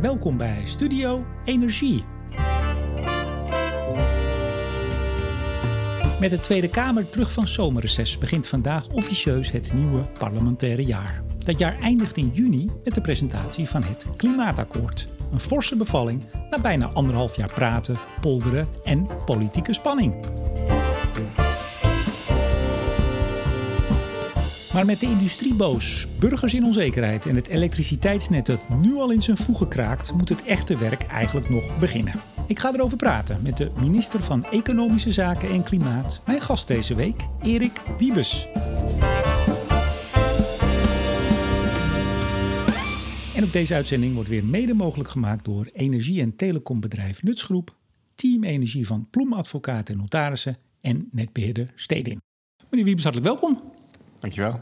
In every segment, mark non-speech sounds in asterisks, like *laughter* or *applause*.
Welkom bij Studio Energie. Met de Tweede Kamer terug van zomerreces begint vandaag officieus het nieuwe parlementaire jaar. Dat jaar eindigt in juni met de presentatie van het Klimaatakkoord. Een forse bevalling na bijna anderhalf jaar praten, polderen en politieke spanning. Maar met de industrie boos, burgers in onzekerheid en het elektriciteitsnet dat nu al in zijn voegen kraakt, moet het echte werk eigenlijk nog beginnen. Ik ga erover praten met de minister van Economische Zaken en Klimaat, mijn gast deze week, Erik Wiebes. En op deze uitzending wordt weer mede mogelijk gemaakt door energie- en telecombedrijf Nutsgroep, Team Energie van Ploem en Notarissen en netbeheerder Steding. Meneer Wiebes, hartelijk welkom. Dankjewel.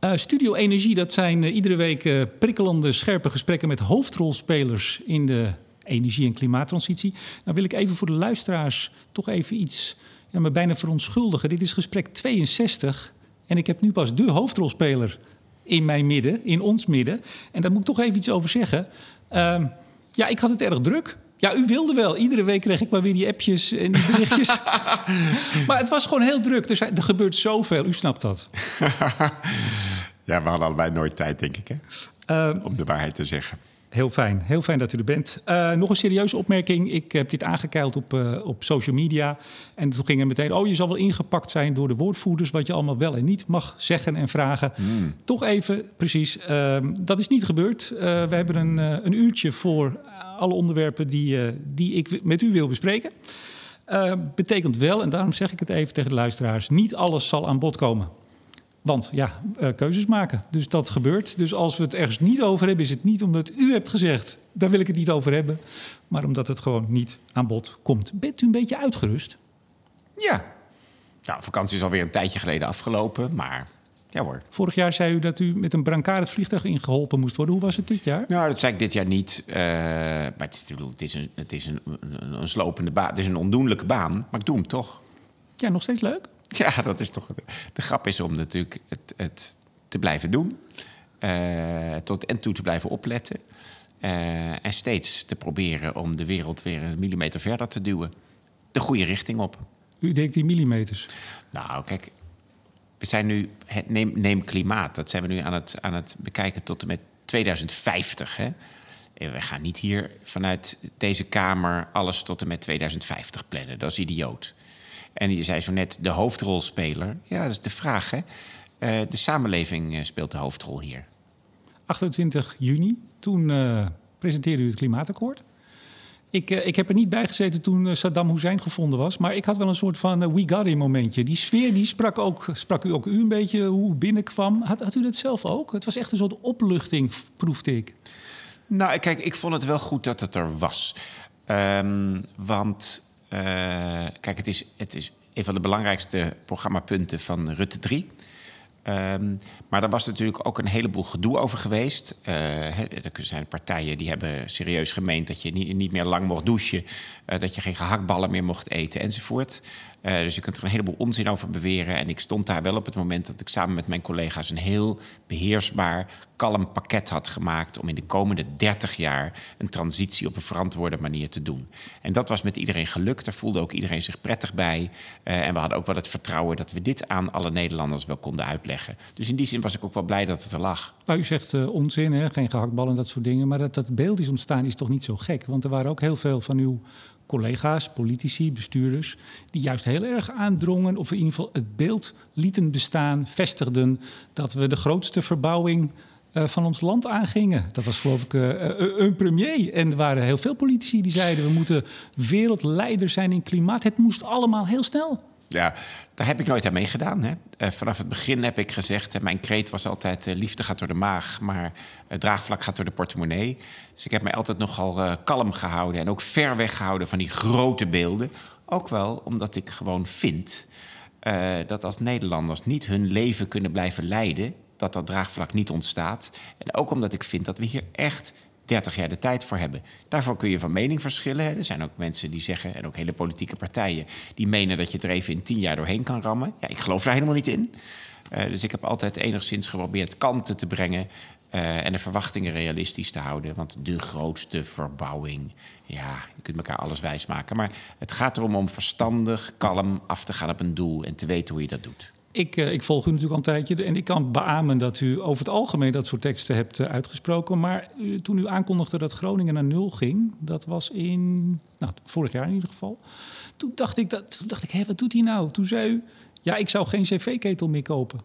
Uh, Studio Energie, dat zijn uh, iedere week uh, prikkelende, scherpe gesprekken met hoofdrolspelers in de energie- en klimaattransitie. Nou wil ik even voor de luisteraars toch even iets, ja, me bijna verontschuldigen. Dit is gesprek 62 en ik heb nu pas de hoofdrolspeler in mijn midden, in ons midden. En daar moet ik toch even iets over zeggen. Ehm, ja, ik had het erg druk. Ja, u wilde wel. Iedere week kreeg ik maar weer die appjes en die berichtjes. *laughs* maar het was gewoon heel druk. Dus er gebeurt zoveel. U snapt dat. *laughs* ja, we hadden allebei nooit tijd, denk ik, hè? Uh, om de waarheid te zeggen. Heel fijn, heel fijn dat u er bent. Uh, nog een serieuze opmerking. Ik heb dit aangekeild op, uh, op social media. En toen ging er meteen, oh, je zal wel ingepakt zijn door de woordvoerders... wat je allemaal wel en niet mag zeggen en vragen. Mm. Toch even, precies, uh, dat is niet gebeurd. we hebben een, een uurtje voor alle onderwerpen die, die ik met u wil bespreken. betekent wel, en daarom zeg ik het even tegen de luisteraars... niet alles zal aan bod komen. Want ja, uh, keuzes maken. Dus dat gebeurt. Dus als we het ergens niet over hebben, is het niet omdat u hebt gezegd, daar wil ik het niet over hebben, maar omdat het gewoon niet aan bod komt. Bent u een beetje uitgerust? Ja. Nou, vakantie is alweer een tijdje geleden afgelopen, maar ja hoor. Vorig jaar zei u dat u met een brancard het vliegtuig ingeholpen moest worden. Hoe was het dit jaar? Nou, dat zei ik dit jaar niet. Uh, maar het is, het is, een, het is een, een, een slopende baan. Het is een ondoenlijke baan, maar ik doe hem toch. Ja, nog steeds leuk? *laughs* Ja, dat is toch. De grap is om natuurlijk het, het te blijven doen. Uh, tot en toe te blijven opletten. Uh, en steeds te proberen om de wereld weer een millimeter verder te duwen. De goede richting op. U denkt die millimeters? Nou, kijk. We zijn nu. Het neem, neem klimaat. Dat zijn we nu aan het, aan het bekijken tot en met 2050. Hè? En we gaan niet hier vanuit deze Kamer alles tot en met 2050 plannen. Dat is idioot. En je zei zo net de hoofdrolspeler. Ja, dat is de vraag. Hè? Uh, de samenleving uh, speelt de hoofdrol hier. 28 juni, toen uh, presenteerde u het klimaatakkoord. Ik, ik heb er niet bij gezeten toen Saddam Hussein gevonden was. Maar ik had wel een soort van we got him momentje. Die sfeer die sprak, ook, sprak u ook u een beetje hoe binnenkwam. Had, had u dat zelf ook? Het was echt een soort opluchting, proefde ik. Nou, kijk, ik vond het wel goed dat het er was. Um, want uh, kijk, het is, het is een van de belangrijkste programmapunten van Rutte 3. Um, maar daar was natuurlijk ook een heleboel gedoe over geweest. Uh, er zijn partijen die hebben serieus gemeend dat je niet, niet meer lang mocht douchen, uh, dat je geen gehaktballen meer mocht eten enzovoort. Uh, dus je kunt er een heleboel onzin over beweren. En ik stond daar wel op het moment dat ik samen met mijn collega's een heel beheersbaar, kalm pakket had gemaakt om in de komende 30 jaar een transitie op een verantwoorde manier te doen. En dat was met iedereen gelukt. Daar voelde ook iedereen zich prettig bij. En we hadden ook wel het vertrouwen dat we dit aan alle Nederlanders wel konden uitleggen. Dus in die zin was ik ook wel blij dat het er lag. Nou, u zegt uh, onzin, hè? geen gehaktballen en dat soort dingen. Maar dat dat beeld is ontstaan is toch niet zo gek? Want er waren ook heel veel van uw collega's, politici, bestuurders, die juist heel erg aandrongen, of in ieder geval het beeld lieten bestaan, vestigden dat we de grootste verbouwing uh, van ons land aangingen. Dat was geloof ik uh, een premier. En er waren heel veel politici die zeiden we moeten wereldleider zijn in klimaat. Het moest allemaal heel snel. Ja, daar heb ik nooit aan meegedaan. Uh, vanaf het begin heb ik gezegd, mijn kreet was altijd... Uh, liefde gaat door de maag, maar uh, draagvlak gaat door de portemonnee. Dus ik heb mij altijd nogal kalm gehouden... en ook ver weg gehouden van die grote beelden. Ook wel omdat ik gewoon vind... dat als Nederlanders niet hun leven kunnen blijven leiden... dat dat draagvlak niet ontstaat. En ook omdat ik vind dat we hier echt 30 jaar de tijd voor hebben. Daarvoor kun je van mening verschillen. Er zijn ook mensen die zeggen, en ook hele politieke partijen, die menen dat je er even in 10 jaar doorheen kan rammen. Ja, ik geloof daar helemaal niet in. Uh, dus ik heb altijd enigszins geprobeerd kanten te brengen. eh, en de verwachtingen realistisch te houden. Want de grootste verbouwing, ja, je kunt elkaar alles wijsmaken. Maar het gaat erom om verstandig, kalm af te gaan op een doel en te weten hoe je dat doet. Ik, uh, ik, volg u natuurlijk al een tijdje en ik kan beamen dat u over het algemeen dat soort teksten hebt uh, uitgesproken. Maar u, toen u aankondigde dat Groningen naar nul ging, dat was in, nou, vorig jaar in ieder geval. Toen dacht ik, dat, toen dacht ik hé, wat doet hij nou? Toen zei u, ja, ik zou geen cv-ketel meer kopen.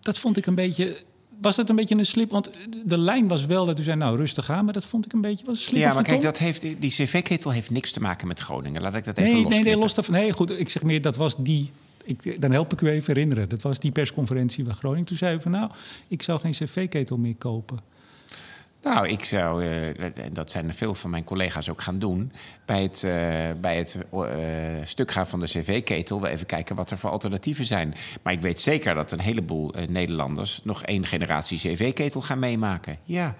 Dat vond ik een beetje, was dat een beetje een slip? Want de lijn was wel dat u zei, nou rustig aan, maar dat vond ik een beetje was een slip. Ja, maar kijk, dat heeft, die cv-ketel heeft niks te maken met Groningen. Laat ik dat even nee. Nee, nee, los daarvan. Nee, goed, ik zeg meer, dat was die ik, dan help ik u even herinneren. Dat was die persconferentie bij Groningen. Toen zei van nou, ik zou geen cv-ketel meer kopen. Nou, ik zou, uh, en dat zijn er veel van mijn collega's ook gaan doen, bij het, uh, bij het uh, stuk gaan van de cv-ketel, we even kijken wat er voor alternatieven zijn. Maar ik weet zeker dat een heleboel Nederlanders nog één generatie cv-ketel gaan meemaken. Ja.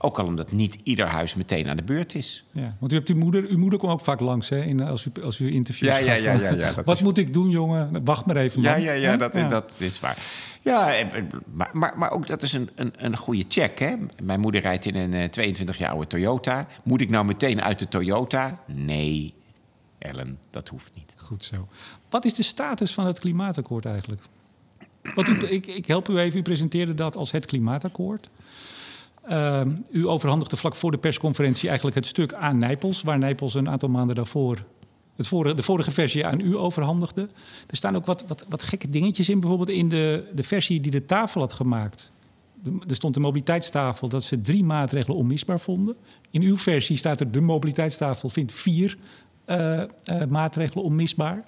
Ook al omdat niet ieder huis meteen aan de beurt is. Ja, want u hebt uw moeder, uw moeder komt ook vaak langs hè, in, als, u, als u interviews ja, ja, ja, ja, ja, Wat is... moet ik doen, jongen? Wacht maar even. Ja, man. ja, ja, dat, ja. dat is waar. Ja, maar, maar, maar ook dat is een, een, een goede check. Hè? Mijn moeder rijdt in een uh, 22 jaar oude Toyota. Moet ik nou meteen uit de Toyota? Nee, Ellen, dat hoeft niet. Goed zo. Wat is de status van het klimaatakkoord eigenlijk? Want u, ik, ik help u even. U presenteerde dat als het klimaatakkoord. Uh, u overhandigde vlak voor de persconferentie eigenlijk het stuk aan Nijpels, waar Nijpels een aantal maanden daarvoor het vorige, de vorige versie aan u overhandigde. Er staan ook wat, wat, wat gekke dingetjes in, bijvoorbeeld in de, de versie die de tafel had gemaakt. Er stond een mobiliteitstafel dat ze drie maatregelen onmisbaar vonden. In uw versie staat er de mobiliteitstafel vindt vier uh, uh, maatregelen onmisbaar.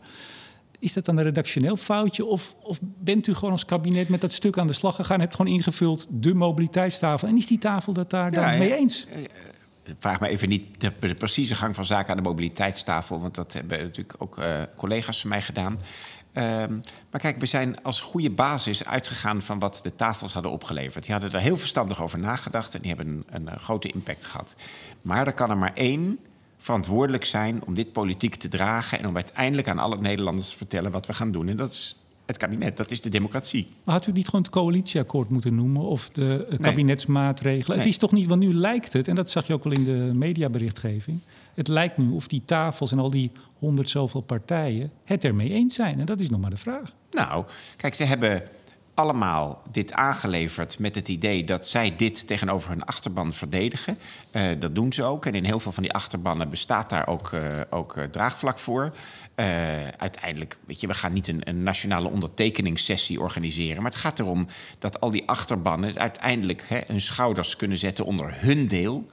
Is dat dan een redactioneel foutje? Of, of, bent u gewoon als kabinet met dat stuk aan de slag gegaan... hebt gewoon ingevuld de mobiliteitstafel... en is die tafel dat daar ja, dan mee eens? Vraag me even niet de, de, precieze gang van zaken aan de mobiliteitstafel... want dat hebben natuurlijk ook uh, collega's van mij gedaan. Um, maar kijk, we zijn als goede basis uitgegaan van wat de tafels hadden opgeleverd. Die hadden er heel verstandig over nagedacht... en die hebben een, een, een grote impact gehad. Maar er kan er maar één verantwoordelijk zijn om dit politiek te dragen en om uiteindelijk aan alle Nederlanders te vertellen wat we gaan doen. En dat is het kabinet, dat is de democratie. Maar had u niet gewoon het coalitieakkoord moeten noemen of de uh, kabinetsmaatregelen? Nee. Het is toch niet, want nu lijkt het, en dat zag je ook wel in de mediaberichtgeving, het lijkt nu of die tafels en al die honderd zoveel partijen het ermee eens zijn. En dat is nog maar de vraag. Nou, kijk, ze hebben allemaal dit aangeleverd met het idee dat zij dit tegenover hun achterban verdedigen. Uh, dat doen ze ook. En in heel veel van die achterbannen bestaat daar ook, uh, ook uh, draagvlak voor. uiteindelijk, weet je, we gaan niet een, een, nationale ondertekeningssessie organiseren. Maar het gaat erom dat al die achterbannen uiteindelijk hè, hun schouders kunnen zetten onder hun deel.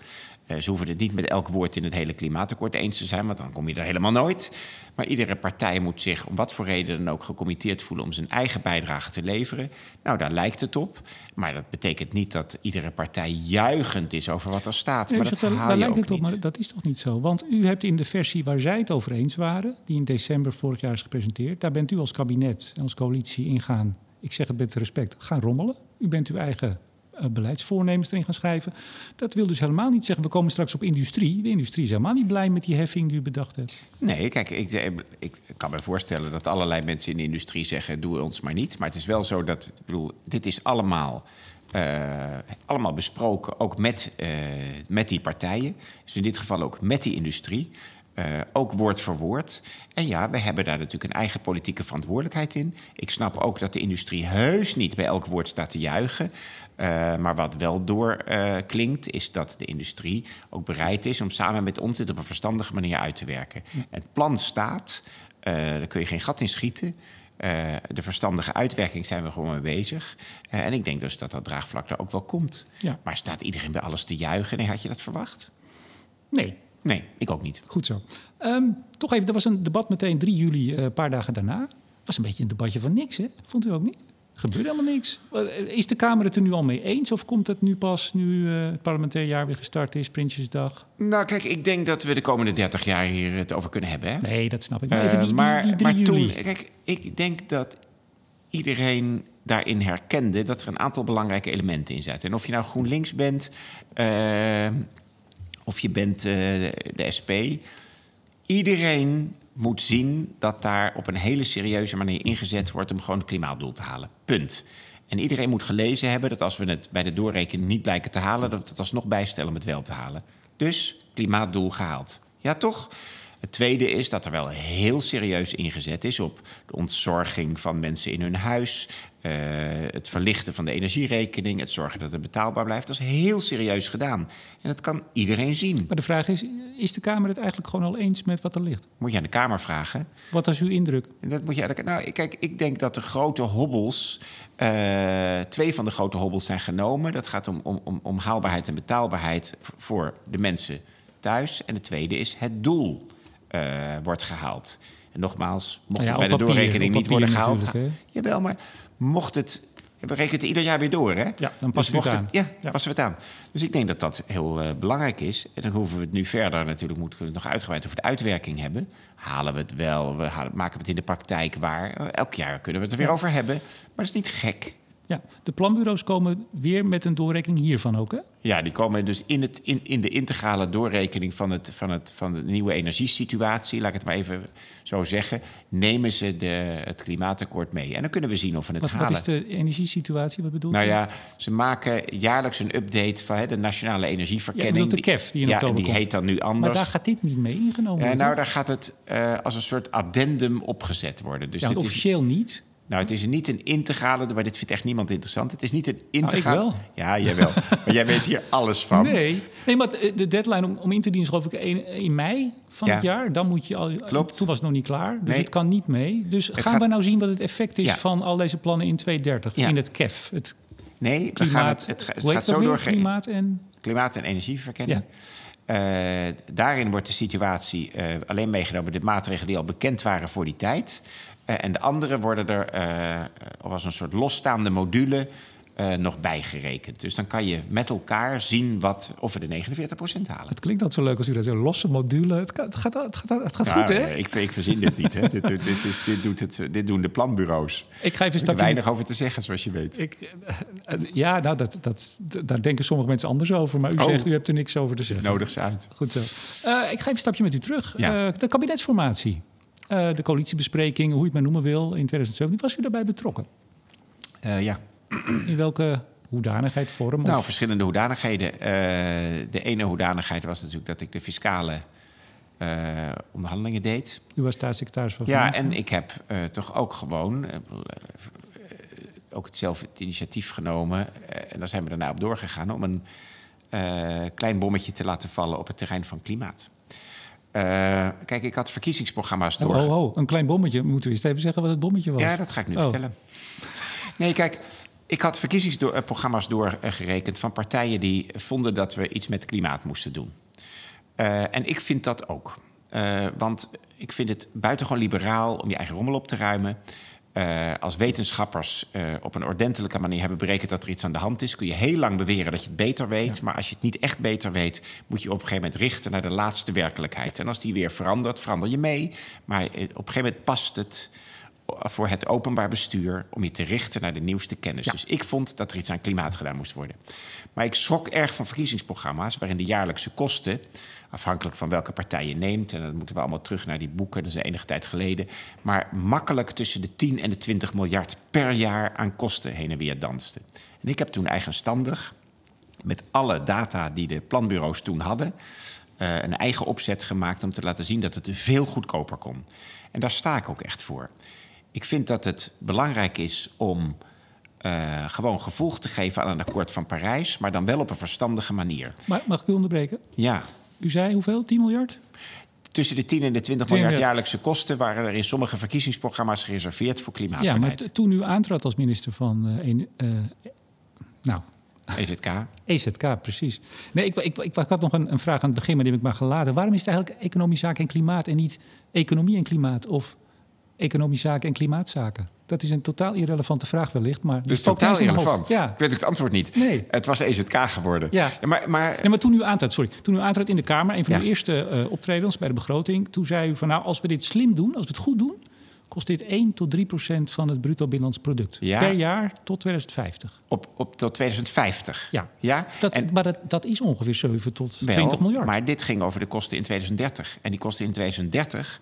Uh, ze hoeven het niet met elk woord in het hele klimaatakkoord eens te zijn, want dan kom je er helemaal nooit. Maar iedere partij moet zich om wat voor reden dan ook gecommitteerd voelen om zijn eigen bijdrage te leveren. Nou, daar lijkt het op. Maar dat betekent niet dat iedere partij juichend is over wat er staat. Nee, maar dat haal daar je lijkt ook het op, niet. maar dat is toch niet zo? Want u hebt in de versie waar zij het over eens waren, die in december vorig jaar is gepresenteerd, daar bent u als kabinet en als coalitie ingaan, ik zeg het met respect, gaan rommelen. U bent uw eigen beleidsvoornemens erin gaan schrijven. Dat wil dus helemaal niet zeggen, we komen straks op industrie. De industrie is helemaal niet blij met die heffing die u bedacht hebt. Nee, kijk, ik, ik, kan me voorstellen dat allerlei mensen in de industrie zeggen... doe ons maar niet. Maar het is wel zo dat, ik bedoel, dit is allemaal... Uh, allemaal besproken, ook met, met die partijen. Dus in dit geval ook met die industrie. Uh, ook woord voor woord. En ja, we hebben daar natuurlijk een eigen politieke verantwoordelijkheid in. Ik snap ook dat de industrie heus niet bij elk woord staat te juichen. Uh, maar wat wel doorklinkt, uh, is dat de industrie ook bereid is om samen met ons dit op een verstandige manier uit te werken. Ja. Het plan staat, daar kun je geen gat in schieten. de verstandige uitwerking zijn we gewoon mee bezig. en ik denk dus dat dat draagvlak daar ook wel komt. Ja. Maar staat iedereen bij alles te juichen? Nee, had je dat verwacht? Nee, Nee, ik ook niet. Goed zo. Um, toch even, er was een debat meteen 3 juli, een uh, paar dagen daarna. was een beetje een debatje van niks, hè? Vond u ook niet? Er gebeurde helemaal niks. Is de Kamer het er nu al mee eens? Of komt het nu pas nu uh, het parlementair jaar weer gestart is, Prinsjesdag? Nou, kijk, ik denk dat we de komende 30 jaar hier het over kunnen hebben. Hè? Nee, dat snap ik. Maar even die, maar, die, die 3 maar juli. Toen, kijk, ik denk dat iedereen daarin herkende dat er een aantal belangrijke elementen in zaten. En of je nou GroenLinks bent, uh, of je bent uh, de SP. Iedereen moet zien dat daar op een hele serieuze manier ingezet wordt om gewoon het klimaatdoel te halen. Punt. En iedereen moet gelezen hebben dat als we het bij de doorrekening niet blijken te halen, dat we het alsnog bijstellen om het wel te halen. Dus klimaatdoel gehaald. Ja, toch? Het tweede is dat er wel heel serieus ingezet is op de ontzorging van mensen in hun huis, uh, het verlichten van de energierekening, het zorgen dat het betaalbaar blijft. Dat is heel serieus gedaan. En dat kan iedereen zien. Maar de vraag is: is de Kamer het eigenlijk gewoon al eens met wat er ligt? Moet je aan de Kamer vragen. Wat is uw indruk? Dat moet je, nou, kijk, ik denk dat de grote hobbels. Uh, twee van de grote hobbels zijn genomen. Dat gaat om, om, om haalbaarheid en betaalbaarheid voor de mensen thuis. En de tweede is het doel wordt gehaald. En nogmaals, mocht ja, het bij de doorrekening niet worden gehaald... Jawel, maar mocht het... We rekenen het ieder jaar weer door, hè? Ja, dan passen dus we het aan. ja, ja, passen we het aan. Dus ik denk dat dat heel uh, belangrijk is. En dan hoeven we het nu verder... natuurlijk moeten we het nog uitgebreid over de uitwerking hebben. Halen we het wel, we halen, maken we het in de praktijk waar. Elk jaar kunnen we het er weer over hebben. Maar dat is niet gek. Ja, de planbureaus komen weer met een doorrekening hiervan ook, hè? Ja, die komen dus in, het, in, in de integrale doorrekening van, het, van, het, van de nieuwe energiesituatie, laat ik het maar even zo zeggen, nemen ze de, het klimaatakkoord mee. En dan kunnen we zien of we het wat, halen. Wat is de energiesituatie? Wat bedoelt nou u? Nou ja, ze maken jaarlijks een update van hè, de nationale energieverkenning. Ja, de KEF die in ja, die heet dan nu anders. Maar daar gaat dit niet mee ingenomen uh, Nou, daar gaat het uh, als een soort addendum opgezet worden. Dus ja, officieel is... niet. Nou, het is niet een integrale, maar dit vindt echt niemand interessant. Het is niet een integrale. Nou, wel. Ja, jij wel. *laughs* maar jij weet hier alles van. Nee, nee maar de deadline om, om in te dienen is geloof ik in mei van ja. het jaar. Dan moet je al. Klopt. Toen was het nog niet klaar, dus nee. het kan niet mee. Dus het gaan gaat... we nou zien wat het effect is ja. van al deze plannen in 2030 ja. in het KEF? Het nee, klimaat, we gaan het, het, het gaat zo door. Klimaat en klimaat en energieverkenning. Uh, daarin wordt de situatie uh, alleen meegenomen de maatregelen die al bekend waren voor die tijd. Uh, en de andere worden er uh, als een soort losstaande module uh, nog bijgerekend. Dus dan kan je met elkaar zien wat, of we de 49% halen. Het klinkt dat zo leuk als u dat zo losse module. Het, gaat, het gaat, het gaat, het gaat ja, goed, hè? Ik, ik verzin dit niet. Hè. dit, dit, is, dit, doet het, dit doen de planbureaus. Ik ga even er weinig over te zeggen, zoals je weet. Ik, ja, nou, dat, dat, daar denken sommige mensen anders over. Maar u oh. zegt, u hebt er niks over te zeggen. Nodig ze uit. Goed zo. ik ga even een stapje met u terug. Ja. de kabinetsformatie. Uh, de coalitiebespreking, hoe je het maar noemen wil, in 2017. Was u daarbij betrokken? Uh, ja. In welke hoedanigheid, vorm? Nou, of? verschillende hoedanigheden. Uh, de ene hoedanigheid was natuurlijk dat ik de fiscale onderhandelingen deed. U was staatssecretaris van Ja, en ik heb toch ook gewoon ook het zelf het initiatief genomen. en daar zijn we daarna op doorgegaan om een klein bommetje te laten vallen op het terrein van klimaat. Uh, kijk, ik had verkiezingsprogramma's door. Oh, oh, oh, een klein bommetje. Moeten we eens even zeggen wat het bommetje was? Ja, dat ga ik nu oh. vertellen. Nee, kijk, ik had verkiezingsprogramma's doorgerekend van partijen die vonden dat we iets met klimaat moesten doen. Uh, en ik vind dat ook. Uh, want ik vind het buitengewoon liberaal om je eigen rommel op te ruimen. Uh, als wetenschappers uh, op een ordentelijke manier hebben berekend dat er iets aan de hand is, kun je heel lang beweren dat je het beter weet. Ja. Maar als je het niet echt beter weet, moet je op een gegeven moment richten naar de laatste werkelijkheid. En als die weer verandert, verander je mee. Maar op een gegeven moment past het voor het openbaar bestuur om je te richten naar de nieuwste kennis. Ja. Dus ik vond dat er iets aan klimaat gedaan moest worden. Maar ik schrok erg van verkiezingsprogramma's waarin de jaarlijkse kosten afhankelijk van welke partij je neemt. En dan moeten we allemaal terug naar die boeken, dat is enige tijd geleden. Maar makkelijk tussen de 10 en de 20 miljard per jaar aan kosten heen en weer dansten. En ik heb toen eigenstandig, met alle data die de planbureaus toen hadden, uh, een eigen opzet gemaakt om te laten zien dat het veel goedkoper kon. En daar sta ik ook echt voor. Ik vind dat het belangrijk is om uh, gewoon gevolg te geven aan een akkoord van Parijs, maar dan wel op een verstandige manier. Maar mag ik u onderbreken? Ja. U zei hoeveel? 10 miljard? Tussen de 10 en de 20 miljard jaarlijkse kosten waren er in sommige verkiezingsprogramma's gereserveerd voor klimaatbeleid. Ja, maar toen u aantrad als minister van uh, een, uh, nou, EZK. EZK, precies. Nee, ik, ik, ik, ik had nog een, een, vraag aan het begin, maar die heb ik maar gelaten. Waarom is het eigenlijk economische zaken en klimaat en niet economie en klimaat of economische zaken en klimaatzaken? Dat is een totaal irrelevante vraag wellicht, maar... Dus totaal irrelevant? Ja. Ik weet ook het antwoord niet. Nee. Het was EZK geworden. Ja. ja maar, maar... Nee, maar toen u aantrad, sorry, toen u aantrad in de Kamer... een van ja. uw eerste uh, optredens bij de begroting... toen zei u van nou, als we dit slim doen, als we het goed doen... kost dit 1 tot 3 procent van het bruto binnenlands product. Ja. Per jaar tot 2050. Op, op tot 2050? Ja. ja? Dat, en, maar dat, dat is ongeveer 7 tot wel, 20 miljard. Maar dit ging over de kosten in 2030. En die kosten in 2030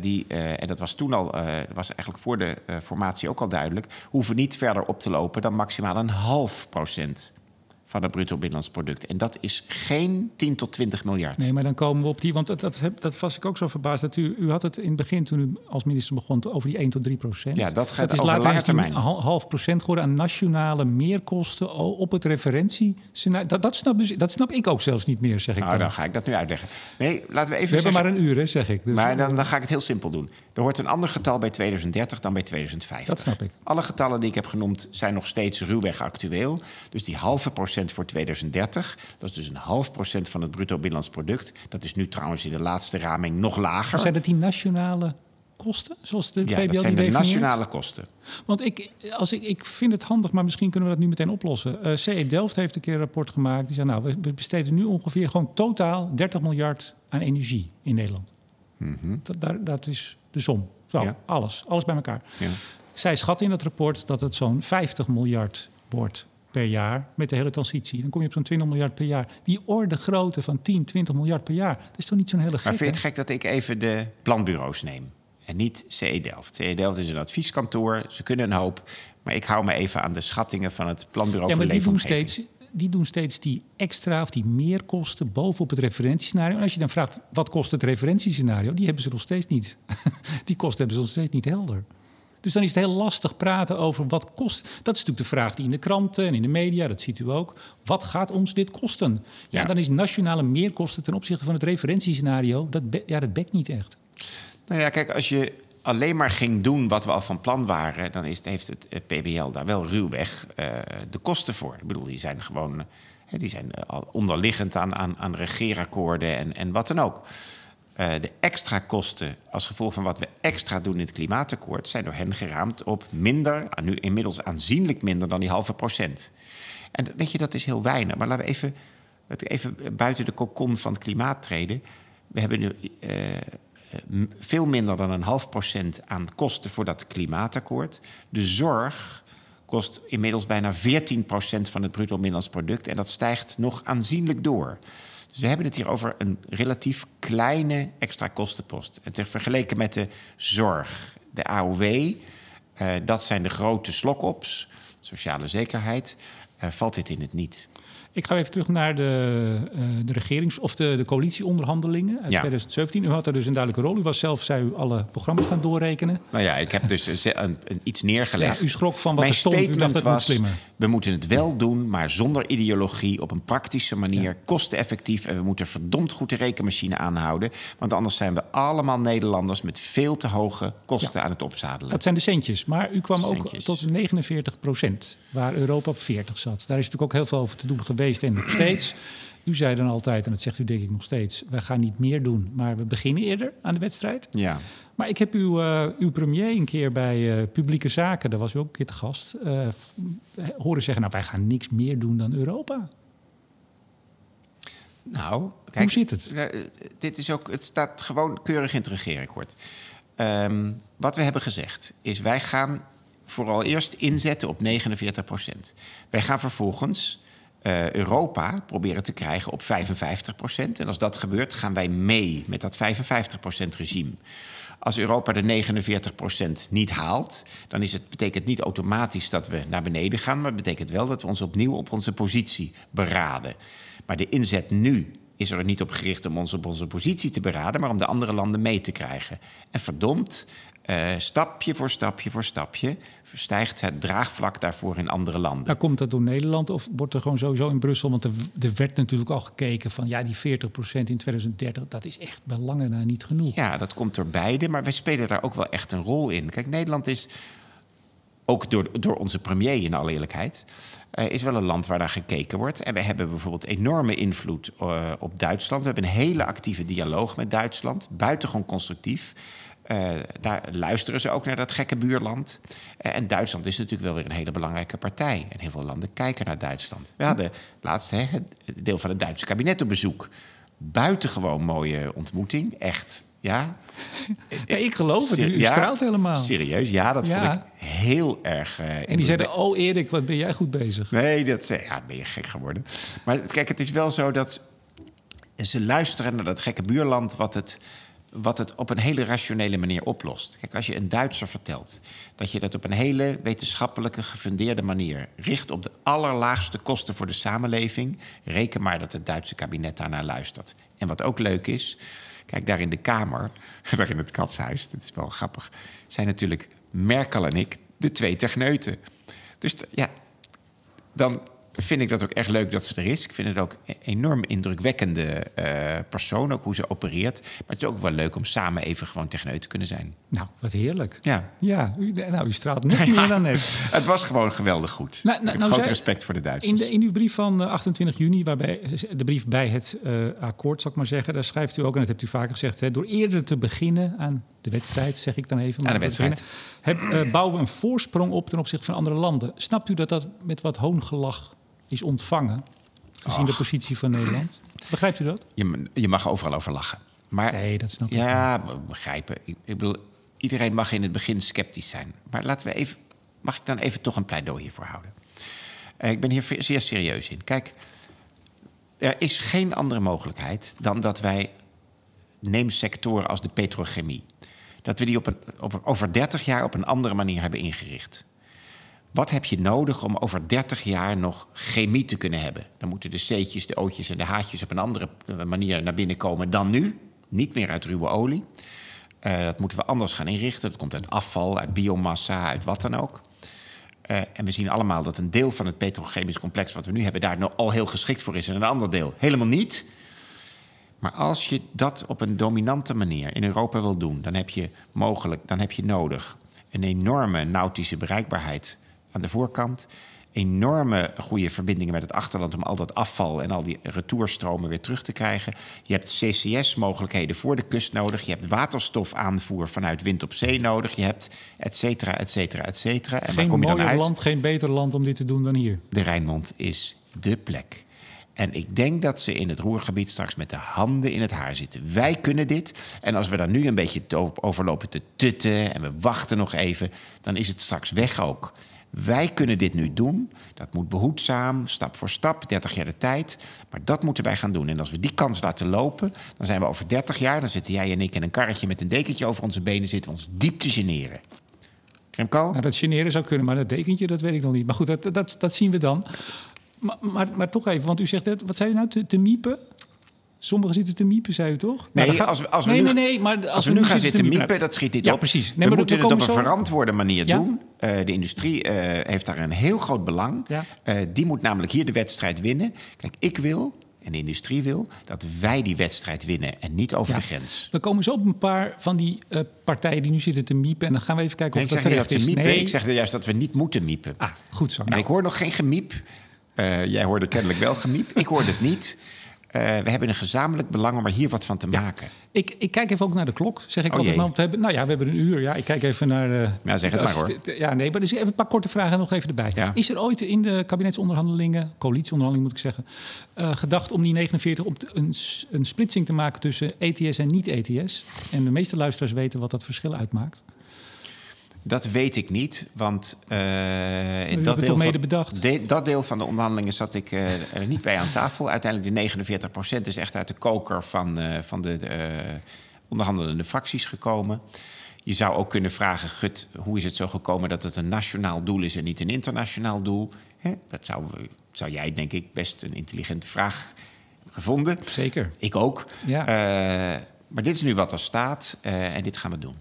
die, en dat was toen al, dat was eigenlijk voor de formatie ook al duidelijk, hoeven niet verder op te lopen dan maximaal een half procent van het bruto binnenlands product. En dat is geen 10 tot 20 miljard. Nee, maar dan komen we op die... Want dat, dat, dat was ik ook zo verbaasd. Dat u, u had het in het begin, toen u als minister begon... over die 1 tot 3 procent. Ja, dat gaat dat is over lange termijn. half procent geworden aan nationale meerkosten... op het referentie. Dat, dat, snap, dus, dat snap ik ook zelfs niet meer, zeg ik nou, dan. ga ik dat nu uitleggen. Nee, laten we even We hebben maar een uur, hè, zeg ik. Dus maar dan, dan ga ik het heel simpel doen. Er hoort een ander getal bij 2030 dan bij 2050. Dat snap ik. Alle getallen die ik heb genoemd zijn nog steeds ruwweg actueel. Dus die halve procent voor 2030 dat is dus een half procent van het bruto binnenlands product. Dat is nu trouwens in de laatste raming nog lager. zijn dat die nationale kosten, zoals de ja, PBL dat zijn de nationale kosten. Want ik, als ik, ik vind het handig, maar misschien kunnen we dat nu meteen oplossen. Uh, eh, CE Delft heeft een keer een rapport gemaakt. Die zei, nou, we besteden nu ongeveer gewoon totaal 30 miljard aan energie in Nederland. Mhm. dat, dat is de som. Zo, alles. Alles bij elkaar. Ja. Zij schat in dat rapport dat het zo'n 50 miljard wordt per jaar met de hele transitie. Dan kom je op zo'n 20 miljard per jaar. Die orde grootte van 10, 20 miljard per jaar. Dat is toch niet zo'n hele gek, Maar vind je het gek dat ik even de planbureaus neem? En niet CE Delft. CE Delft is een advieskantoor. Ze kunnen een hoop. Maar ik hou me even aan de schattingen van het planbureau ja, maar die doen steeds die doen steeds die extra of die meerkosten bovenop het referentiescenario. En als je dan vraagt, wat kost het referentiescenario? Die hebben ze nog steeds niet. *laughs* die kosten hebben ze nog steeds niet helder. Dus dan is het heel lastig praten over wat kost. Dat is natuurlijk de vraag die in de kranten en in de media, dat ziet u ook. Wat gaat ons dit kosten? Ja, dan is nationale meerkosten ten opzichte van het referentiescenario, dat, ja, dat bekt niet echt. Nou ja, kijk, als je alleen maar ging doen wat we al van plan waren, dan is, heeft het PBL daar wel ruwweg uh, de kosten voor. Ik bedoel, die zijn gewoon die zijn al onderliggend aan, aan, aan regeerakkoorden en, en wat dan ook. Uh, de extra kosten als gevolg van wat we extra doen in het klimaatakkoord zijn door hen geraamd op minder, nu inmiddels aanzienlijk minder dan die halve procent. En weet je, dat is heel weinig. Maar laten we even, even buiten de kokon van het klimaat treden. We hebben nu uh, veel minder dan een half procent aan kosten voor dat klimaatakkoord. De zorg kost inmiddels bijna 14 procent van het bruto binnenlands product. En dat stijgt nog aanzienlijk door. Dus we hebben het hier over een relatief kleine extra kostenpost. En ter vergeleken met de zorg, de AOW, eh, dat zijn de grote slokops, sociale zekerheid, uh, valt dit in het niet. Ik ga even terug naar de, uh, de regerings- of de, de coalitieonderhandelingen uit 2017. U had er dus een duidelijke rol. U was zelf, zei u, alle programma's gaan doorrekenen. Nou ja, ik heb dus een, een, iets neergelegd. Ja, u schrok van wat er stond. U dacht, dat was, slimmer. We moeten het wel doen, maar zonder ideologie, op een praktische manier, kosteneffectief. En we moeten verdomd goed de rekenmachine aanhouden. Want anders zijn we allemaal Nederlanders met veel te hoge kosten aan het opzadelen. Dat zijn de centjes. Maar u kwam ook tot 49 procent, waar Europa op 40 zat. Daar is natuurlijk ook heel veel over te doen geweest geweest en nog *clears throat* steeds. U zei dan altijd, en dat zegt u denk ik nog steeds... we gaan niet meer doen, maar we beginnen eerder aan de wedstrijd. Ja. Maar ik heb uw, uh, uw premier een keer bij uh, Publieke Zaken... daar was u ook een keer te gast... Uh, horen zeggen, nou, wij gaan niks meer doen dan Europa. Nou, kijk, Hoe zit het? Dit is ook, het staat gewoon keurig in het regeerakkoord. Um, wat we hebben gezegd is, wij gaan vooral eerst inzetten op 49 procent. Wij gaan vervolgens uh, Europa proberen te krijgen op 55 procent. En als dat gebeurt, gaan wij mee met dat 55 procent regime. Als Europa de 49 procent niet haalt, dan is het, betekent niet automatisch dat we naar beneden gaan, maar het betekent wel dat we ons opnieuw op onze positie beraden. Maar de inzet nu is er niet op gericht om ons op onze positie te beraden, maar om de andere landen mee te krijgen. En verdomd, uh, stapje voor stapje voor stapje verstijgt het draagvlak daarvoor in andere landen. Nou, komt dat door Nederland of wordt er gewoon sowieso in Brussel? Want er, er werd natuurlijk al gekeken van ja, die 40% in 2030, dat is echt belangen na niet genoeg. Ja, dat komt door beide, maar wij spelen daar ook wel echt een rol in. Kijk, Nederland is ook door, door onze premier in alle eerlijkheid, uh, is wel een land waar naar gekeken wordt. En we hebben bijvoorbeeld enorme invloed uh, op Duitsland. We hebben een hele actieve dialoog met Duitsland, buitengewoon constructief. Uh, daar luisteren ze ook naar dat gekke buurland. Uh, en Duitsland is natuurlijk wel weer een hele belangrijke partij. En heel veel landen kijken naar Duitsland. We hadden laatst hè, het deel van het Duitse kabinet op bezoek. Buitengewoon mooie ontmoeting. Echt, ja. *laughs* ja ik geloof het, u, straalt helemaal. Serieus, ja, dat vond ik heel erg... Uh, en die zeiden, oh Erik, wat ben jij goed bezig. Nee, dat ja, ben je gek geworden. Maar kijk, het is wel zo dat ze luisteren naar dat gekke buurland... wat het wat het op een hele rationele manier oplost. Kijk, als je een Duitser vertelt dat je dat op een hele wetenschappelijke, gefundeerde manier richt op de allerlaagste kosten voor de samenleving, reken maar dat het Duitse kabinet daarnaar luistert. En wat ook leuk is, kijk daar in de Kamer, *laughs* daar in het katshuis, dat is wel grappig, zijn natuurlijk Merkel en ik de twee techneuten. Dus ja, dan vind ik dat ook echt leuk dat ze er is. Ik vind het ook een enorm indrukwekkende uh, persoon, ook hoe ze opereert. Maar het is ook wel leuk om samen even gewoon techneut te kunnen zijn. Nou, wat heerlijk. Ja. Ja, u, nou, u straalt nog meer dan net. *laughs* Het was gewoon geweldig goed. Nou, nou, nou groot respect voor de Duitsers. In, de, in uw brief van 28 eh, juni, waarbij de brief bij het uh, akkoord, zal ik maar zeggen, daar schrijft u ook, en dat hebt u vaker gezegd, hè, door eerder te beginnen aan de wedstrijd, zeg ik dan even. Maar aan de wedstrijd. Heb, uh, bouwen we een voorsprong op ten opzichte van andere landen. Snapt u dat dat met wat hoongelach is ontvangen, gezien de positie van Nederland. Begrijpt u dat? Je, je mag overal over lachen. Maar, nee, dat snap ik. Ja, begrijpen. Ik, ik bedoel, iedereen mag in het begin sceptisch zijn. Maar laten we even, mag ik dan even toch een pleidooi hiervoor houden? Uh, ik ben hier zeer serieus in. Kijk, er is geen andere mogelijkheid dan dat wij, neem sectoren als de petrochemie, dat we die op een, op, over 30 jaar op een andere manier hebben ingericht. Wat heb je nodig om over 30 jaar nog chemie te kunnen hebben? Dan moeten de C'tjes, de O'tjes en de H'tjes op een andere eh, manier naar binnen komen dan nu. Niet meer uit ruwe olie. Uh, dat moeten we anders gaan inrichten. Dat komt uit afval, uit biomassa, uit wat dan ook. Uh, en we zien allemaal dat een deel van het petrochemisch complex wat we nu hebben, daar nou al heel geschikt voor is. En een ander deel helemaal niet. Maar als je dat op een dominante manier in Europa wil doen, dan heb je mogelijk, dan heb je nodig een enorme nautische bereikbaarheid aan de voorkant. Enorme goede verbindingen met het achterland om al dat afval en al die retourstromen weer terug te krijgen. Je hebt CCS-mogelijkheden voor de kust nodig. Je hebt waterstofaanvoer vanuit wind op zee nodig. Je hebt et cetera, et cetera, et cetera. En geen kom je dan uit? land, geen beter land om dit te doen dan hier. De Rijnmond is dé plek. En ik denk dat ze in het roergebied straks met de handen in het haar zitten. Wij kunnen dit. En als we daar nu een beetje overlopen te tutten en we wachten nog even, dan is het straks weg ook. Wij kunnen dit nu doen. Dat moet behoedzaam, stap voor stap, 30 jaar de tijd. Maar dat moeten wij gaan doen. En als we die kans laten lopen, dan zijn we over 30 jaar... dan zitten jij en ik in een karretje met een dekentje over onze benen... zitten ons diep te generen. Remco? Nou, dat generen zou kunnen, maar dat dekentje, dat weet ik nog niet. Maar goed, dat, dat, dat zien we dan. Maar, maar, toch even, want u zegt, wat zei u nou, te, te miepen? Sommigen zitten te miepen, zei u toch? Nee, nou, als we, als we nee, nu, nee, nee, maar als, we, nu gaan zitten miepen, dat schiet niet ja, op. Precies. Nee, we moeten het op een verantwoorde manier doen. Uh, de industrie uh, heeft daar een heel groot belang. Ja. Uh, die moet namelijk hier de wedstrijd winnen. Kijk, ik wil en de industrie wil dat wij die wedstrijd winnen en niet over de grens. We komen zo op een paar van die partijen die nu zitten te miepen. En dan gaan we even kijken of nee, dat terecht dat is. Miepen. Nee. Ik zeg juist dat we niet moeten miepen. Ah, goed zo. En ik hoor nog geen gemiep. jij hoorde kennelijk wel gemiep. ik hoorde het niet. Uh, we hebben een gezamenlijk belang om er hier wat van te ja. maken. Ik, ik, kijk even ook naar de klok, zeg ik oh, altijd. Want we hebben, nou ja, we hebben een uur. Ja, ik kijk even naar. Uh, ja, zeg het maar hoor. Ja, nee, maar dus even een paar korte vragen nog even erbij. Ja. Is er ooit in de kabinetsonderhandelingen, coalitieonderhandelingen moet ik zeggen, uh, gedacht om die 49 om te, een, een splitsing te maken tussen ETS en niet-ETS? En de meeste luisteraars weten wat dat verschil uitmaakt. Dat weet ik niet, want uh, dat deel, van, de, dat deel van de onderhandelingen zat ik uh, er niet bij aan tafel. Uiteindelijk de 49% is echt uit de koker van, uh, van de onderhandelende fracties gekomen. Je zou ook kunnen vragen, Gut, hoe is het zo gekomen dat het een nationaal doel is en niet een internationaal doel? Hè? Dat zou, zou jij, denk ik, best een intelligente vraag gevonden. Zeker. Ik ook. Ja. maar dit is nu wat er staat en dit gaan we doen.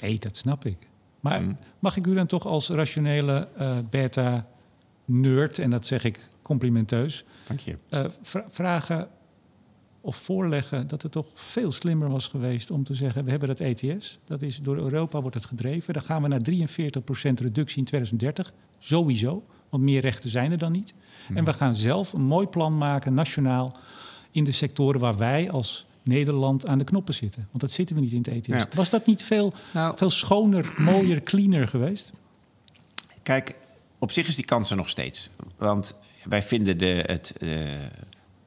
Nee, hey, dat snap ik. Maar mm. mag ik u dan toch als rationele uh, beta-nerd, en dat zeg ik complimenteus, Dank je. Uh, vragen of voorleggen dat het toch veel slimmer was geweest om te zeggen: we hebben dat ETS, dat is door Europa wordt het gedreven. Dan gaan we naar 43% reductie in 2030, sowieso, want meer rechten zijn er dan niet. Mm. En we gaan zelf een mooi plan maken, nationaal, in de sectoren waar wij als Nederland aan de knoppen zitten. Want dat zitten we niet in het ETS. Was dat niet veel, nou, veel schoner, mooier, cleaner geweest? Kijk, op zich is die kans er nog steeds. Want wij vinden de het, uh,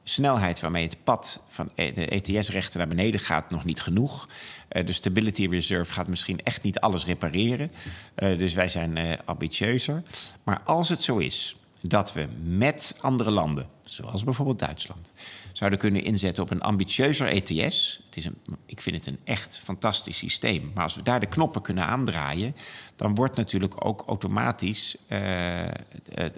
snelheid waarmee het pad van e- de ETS-rechten naar beneden gaat nog niet genoeg. Uh, de Stability Reserve gaat misschien echt niet alles repareren. Uh, dus wij zijn ambitieuzer. Maar als het zo is dat we met andere landen, zoals bijvoorbeeld Duitsland, zouden kunnen inzetten op een ambitieuzer ETS. Het is een, ik vind het een echt fantastisch systeem. Maar als we daar de knoppen kunnen aandraaien, dan wordt natuurlijk ook automatisch uh,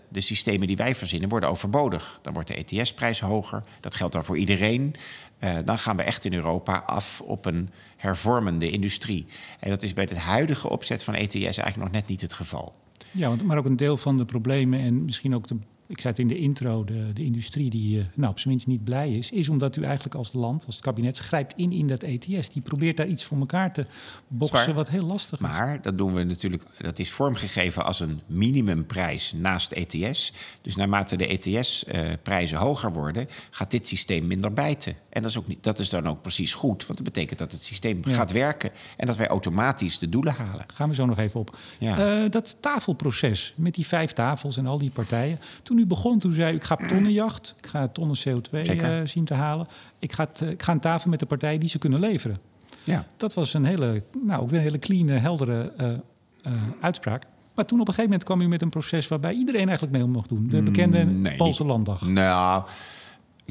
de systemen die wij verzinnen worden overbodig. Dan wordt de ETS-prijs hoger. Dat geldt dan voor iedereen. Uh, dan gaan we echt in Europa af op een hervormende industrie. En dat is bij het huidige opzet van ETS eigenlijk nog net niet het geval. Ja, want, maar ook een deel van de problemen en misschien ook de ik zei het in de intro, de, de industrie die uh, nou, op zijn minst niet blij is, is omdat u eigenlijk als land, als het kabinet, grijpt in in dat ETS. Die probeert daar iets voor elkaar te boksen, wat heel lastig is. Maar dat doen we natuurlijk, dat is vormgegeven als een minimumprijs naast ETS. Dus naarmate de ETS-prijzen uh, hoger worden, gaat dit systeem minder bijten. En dat is, ook niet, dat is dan ook precies goed, want dat betekent dat het systeem ja. gaat werken en dat wij automatisch de doelen halen. Gaan we zo nog even op. Ja. Uh, dat tafelproces met die vijf tafels en al die partijen. Toen u begon, toen zei u, ik ga op tonnenjacht. Ik ga tonnen CO2 uh, zien te halen. Ik ga, uh, ik ga aan tafel met de partijen die ze kunnen leveren. Ja. Dat was een hele, nou, ook weer een hele clean, heldere uh, uitspraak. Maar toen op een gegeven moment kwam u met een proces waarbij iedereen eigenlijk mee mocht doen. De bekende mm, nee, Poolse landdag. Nou,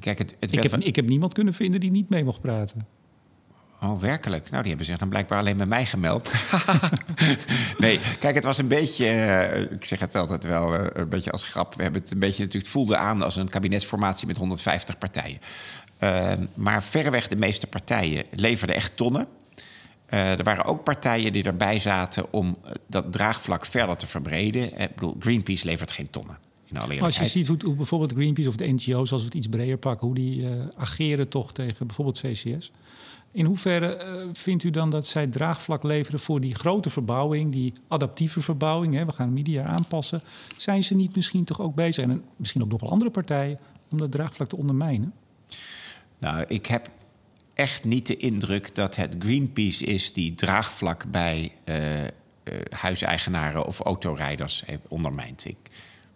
kijk, het, het ik, heb, ik heb niemand kunnen vinden die niet mee mocht praten. Oh, werkelijk? Nou, die hebben zich dan blijkbaar alleen met mij gemeld. *laughs* nee, kijk, het was een beetje... Uh, ik zeg het altijd wel uh, een beetje als grap. We hebben het een beetje natuurlijk... Het voelde aan als een kabinetsformatie met 150 partijen. Uh, maar verreweg de meeste partijen leverden echt tonnen. er waren ook partijen die erbij zaten om dat draagvlak verder te verbreden. Ik bedoel, Greenpeace levert geen tonnen. Als je ziet hoe, hoe, bijvoorbeeld Greenpeace of de NGO's, als we het iets breder pakken, hoe die ageren toch tegen bijvoorbeeld CCS. In hoeverre uh, vindt u dan dat zij draagvlak leveren voor die grote verbouwing, die adaptieve verbouwing? Hè, we gaan media aanpassen. Zijn ze niet misschien toch ook bezig, en misschien ook nog wel andere partijen, om dat draagvlak te ondermijnen? Nou, ik heb echt niet de indruk dat het Greenpeace is die draagvlak bij uh, uh, huiseigenaren of autorijders ondermijnt. Ik,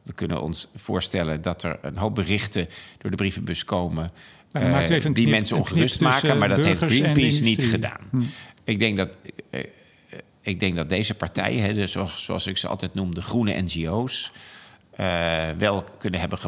we kunnen ons voorstellen dat er een hoop berichten door de brievenbus komen uh, die mensen ongerust maken, maar dat heeft Greenpeace niet gedaan. Hm. Ik, denk dat, uh, ik denk dat deze partijen, hè, dus zoals, ik ze altijd noem, de groene NGO's, uh, wel, kunnen hebben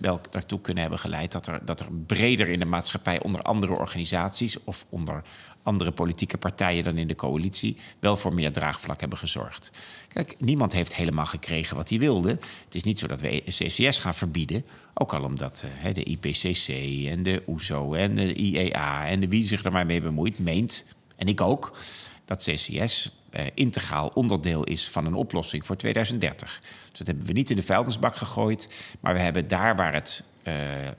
wel daartoe kunnen hebben geleid dat er, dat er breder in de maatschappij onder andere organisaties of onder andere politieke partijen dan in de coalitie wel voor meer draagvlak hebben gezorgd. Kijk, niemand heeft helemaal gekregen wat hij wilde. Het is niet zo dat we CCS gaan verbieden. Ook al omdat uh, de IPCC en de OESO en de IEA en de wie zich er maar mee bemoeit, meent, en ik ook, dat CCS uh, integraal onderdeel is van een oplossing voor 2030. Dus dat hebben we niet in de vuilnisbak gegooid, maar we hebben daar waar het uh,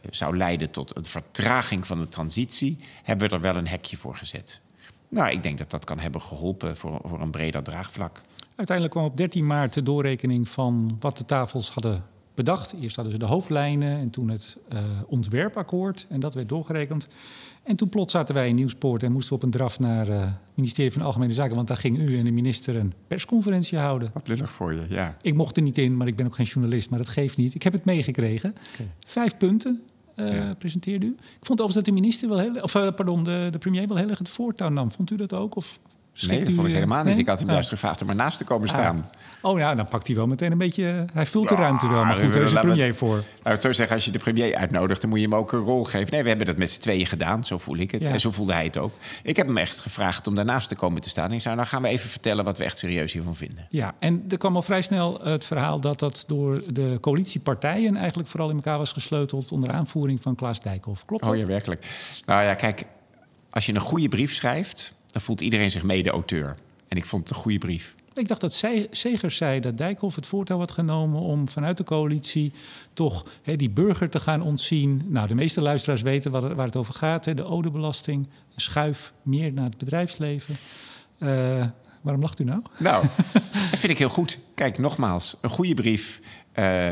zou leiden tot een vertraging van de transitie, hebben we er wel een hekje voor gezet. Nou, ik denk dat dat kan hebben geholpen voor, voor een breder draagvlak. Uiteindelijk kwam op 13 maart de doorrekening van wat de tafels hadden bedacht. Eerst hadden ze de hoofdlijnen en toen het uh, ontwerpakkoord. En dat werd doorgerekend. En toen plots zaten wij in Nieuwspoort en moesten op een draf naar uh, het ministerie van Algemene Zaken. Want daar ging u en de minister een persconferentie houden. Wat lullig voor je, ja. Ik mocht er niet in, maar ik ben ook geen journalist. Maar dat geeft niet. Ik heb het meegekregen. Okay. Vijf punten. Uh, ja. presenteerde u. Ik vond overigens dat de minister wel heel, of uh, pardon, de, de premier wel heel erg het voortouw nam. Vond u dat ook? Of nee, dat vond ik helemaal niet. Ik had hem juist gevraagd om ernaast te komen staan. Oh ja, dan pakt hij wel meteen een beetje... Hij vult de ruimte wel, maar goed, daar is de premier voor. Nou, ik zou zeggen, als je de premier uitnodigt... dan moet je hem ook een rol geven. Nee, we hebben dat met z'n tweeën gedaan, zo voel ik het. En zo voelde hij het ook. Ik heb hem echt gevraagd om daarnaast te komen te staan. En ik zei, nou gaan we even vertellen wat we echt serieus hiervan vinden. Ja, en er kwam al vrij snel het verhaal... dat dat door de coalitiepartijen eigenlijk vooral in elkaar was gesleuteld... onder aanvoering van Klaas Dijkhoff. Klopt dat? Oh ja, werkelijk. Nou ja, kijk, als je een goede brief schrijft... dan voelt iedereen zich mede-auteur. En ik vond het een goede brief. Ik dacht dat Segers zei dat Dijkhoff het voortouw had genomen om vanuit de coalitie toch die burger te gaan ontzien. Nou, de meeste luisteraars weten waar, waar het over gaat. De odebelasting, een schuif meer naar het bedrijfsleven. Uh, waarom lacht u nou? Nou, *laughs* dat vind ik heel goed. Kijk, nogmaals, een goede brief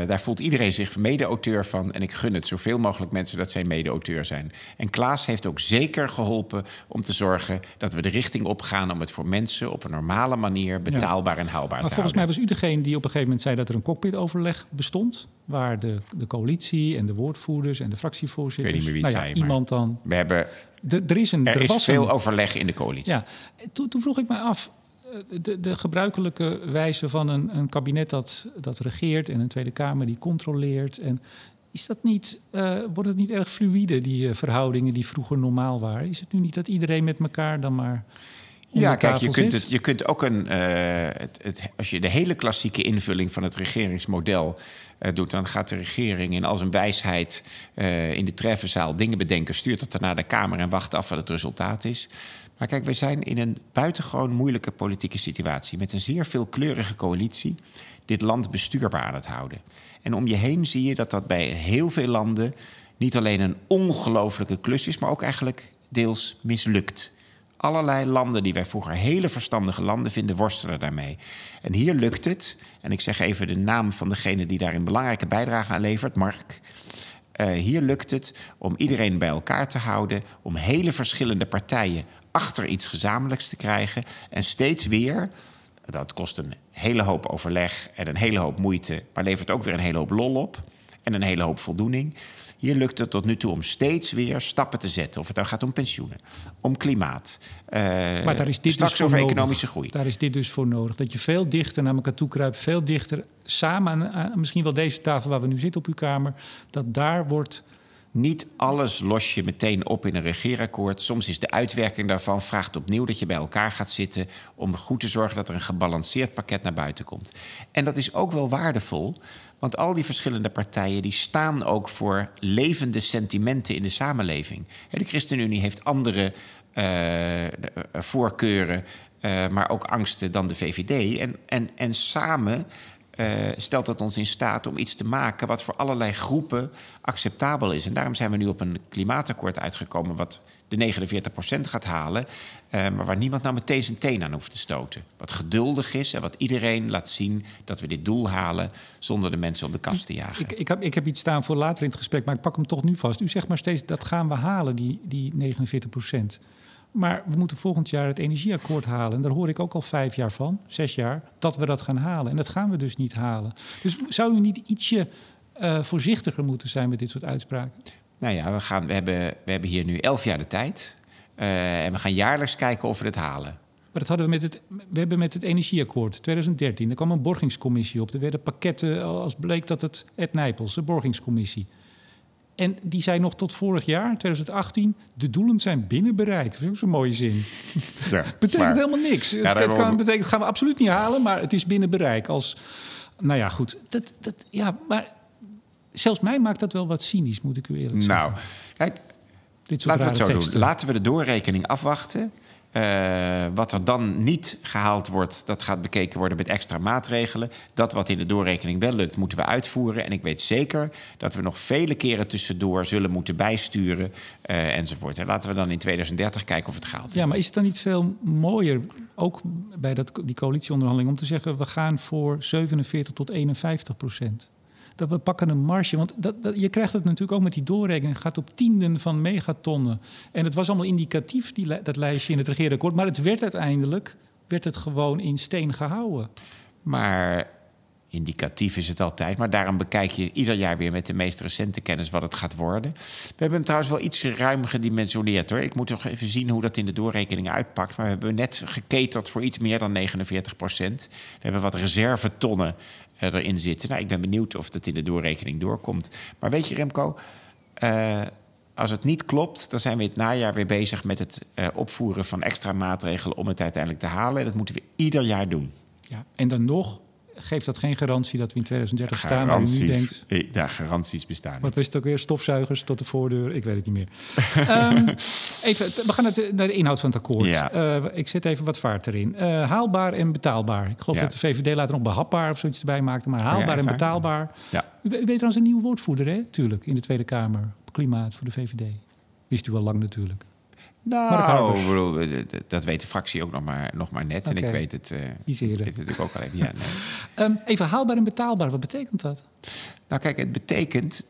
daar voelt iedereen zich mede-auteur van. En ik gun het zoveel mogelijk mensen dat zij mede-auteur zijn. En Klaas heeft ook zeker geholpen om te zorgen dat we de richting opgaan om het voor mensen op een normale manier betaalbaar en haalbaar maar te volgens mij was u degene die op een gegeven moment zei dat er een cockpitoverleg bestond. Waar de, de coalitie en de woordvoerders en de fractievoorzitters. Ik weet niet meer wie nou ja, iemand dan. We hebben. De, er is, een, er, er is was veel een, overleg in de coalitie. Ja, toen, toen vroeg ik me af de, de gebruikelijke wijze van een, een kabinet dat, dat regeert en een Tweede Kamer die controleert. En is dat niet, uh, wordt het niet erg fluïde, die uh, verhoudingen die vroeger normaal waren? Is het nu niet dat iedereen met elkaar dan maar. Ja, kijk, je kunt, het, je kunt ook een. Uh, het, het, als je de hele klassieke invulling van het regeringsmodel doet, dan gaat de regering in al zijn wijsheid in de treffenzaal dingen bedenken, stuurt het dan naar de Kamer en wacht af wat het resultaat is. Maar kijk, wij zijn in een buitengewoon moeilijke politieke situatie met een zeer veelkleurige coalitie dit land bestuurbaar aan het houden. En om je heen zie je dat dat bij heel veel landen niet alleen een ongelofelijke klus is, maar ook eigenlijk deels mislukt. Allerlei landen die wij vroeger hele verstandige landen vinden, worstelen daarmee. En hier lukt het, en ik zeg even de naam van degene die daar een belangrijke bijdrage aan levert, Mark. Uh, hier lukt het om iedereen bij elkaar te houden, om hele verschillende partijen achter iets gezamenlijks te krijgen en steeds weer dat kost een hele hoop overleg en een hele hoop moeite, maar levert ook weer een hele hoop lol op en een hele hoop voldoening. Hier lukt het tot nu toe om steeds weer stappen te zetten. Of het nou gaat om pensioenen, om klimaat. Uh, maar daar is dit straks dus voor over nodig. economische groei. Daar is dit dus voor nodig. Dat je veel dichter naar elkaar toe kruipt. Veel dichter samen aan, aan misschien wel deze tafel waar we nu zitten op uw kamer. Dat daar wordt niet alles los je meteen op in een regeerakkoord. Soms is de uitwerking daarvan vraagt opnieuw dat je bij elkaar gaat zitten om goed te zorgen dat er een gebalanceerd pakket naar buiten komt. En dat is ook wel waardevol, want al die verschillende partijen die staan ook voor levende sentimenten in de samenleving. De ChristenUnie heeft andere uh, voorkeuren, uh, maar ook angsten dan de VVD. En, en, en samen uh, stelt dat ons in staat om iets te maken wat voor allerlei groepen acceptabel is. En daarom zijn we nu op een klimaatakkoord uitgekomen wat de 49% gaat halen, uh, maar waar niemand nou meteen zijn teen aan hoeft te stoten. Wat geduldig is en wat iedereen laat zien dat we dit doel halen zonder de mensen om de kast te jagen. Ik, ik, heb, ik heb iets staan voor later in het gesprek, maar ik pak hem toch nu vast. U zegt maar steeds dat gaan we halen, die, die 49%. Maar we moeten volgend jaar het energieakkoord halen. En daar hoor ik ook al vijf jaar van, zes jaar, dat we dat gaan halen. En dat gaan we dus niet halen. Dus zou u niet ietsje uh, voorzichtiger moeten zijn met dit soort uitspraken? Nou ja, we, gaan, we, hebben, we hebben hier nu elf jaar de tijd. Uh, en we gaan jaarlijks kijken of we het halen. Maar dat hadden we met het, we hebben met het energieakkoord 2013. Er kwam een borgingscommissie op. Er werden pakketten, als bleek dat het Ed Nijpels, de borgingscommissie. En die zei nog tot vorig jaar, 2018, de doelen zijn binnen bereik. Dat vind ik zo'n mooie zin. *laughs* Ja, betekent maar, helemaal niks. Ja, het kan, betekent, gaan we absoluut niet halen, maar het is binnen bereik. Als, nou ja, goed. Dat, dat, ja, maar zelfs mij maakt dat wel wat cynisch, moet ik u eerlijk zeggen. Nou, kijk, Dit soort laten we het zo teksten. doen. Laten we de doorrekening afwachten. Uh, wat er dan niet gehaald wordt, dat gaat bekeken worden met extra maatregelen. Dat wat in de doorrekening wel lukt, moeten we uitvoeren. En ik weet zeker dat we nog vele keren tussendoor zullen moeten bijsturen uh, enzovoort. En laten we dan in 2030 kijken of het gaat. Ja, maar is het dan niet veel mooier, ook bij dat, die coalitieonderhandeling, om te zeggen: we gaan voor 47 tot 51 procent? Dat we pakken een marge. Want dat, dat, je krijgt het natuurlijk ook met die doorrekening. Het gaat op tienden van megatonnen. En het was allemaal indicatief, die, dat lijstje in het regeerakkoord. Maar het werd uiteindelijk werd het gewoon in steen gehouden. Maar indicatief is het altijd. Maar daarom bekijk je ieder jaar weer met de meest recente kennis wat het gaat worden. We hebben hem trouwens wel iets ruim gedimensioneerd hoor. Ik moet nog even zien hoe dat in de doorrekening uitpakt. Maar we hebben net geketerd voor iets meer dan 49 procent. We hebben wat reservetonnen erin zitten. Nou, ik ben benieuwd of dat in de doorrekening doorkomt. Maar weet je, Remco, uh, als het niet klopt, dan zijn we het najaar weer bezig met het uh, opvoeren van extra maatregelen om het uiteindelijk te halen. En dat moeten we ieder jaar doen. Ja, en dan nog geeft dat geen garantie dat we in 2030 staan waar u nu denkt... Ja, garanties bestaan Wat is het ook weer? Stofzuigers tot de voordeur? Ik weet het niet meer. um, *laughs* even, we gaan het, naar de inhoud van het akkoord. Ja. Uh, ik zet even wat vaart erin. Uh, haalbaar en betaalbaar. Ik geloof ja. dat de VVD later nog behapbaar of zoiets erbij maakte. Maar haalbaar en betaalbaar. Ja. U, u weet trouwens een nieuwe woordvoerder, hè? Tuurlijk, in de Tweede Kamer. Klimaat voor de VVD. Wist u al lang natuurlijk. Nou, bedoel, dat weet de fractie ook nog maar, nog maar net. Okay. En ik weet het, uh, Iets eerder. weet het natuurlijk ook al even. Ja, nee. um, *laughs* even haalbaar en betaalbaar, wat betekent dat? Nou kijk, het betekent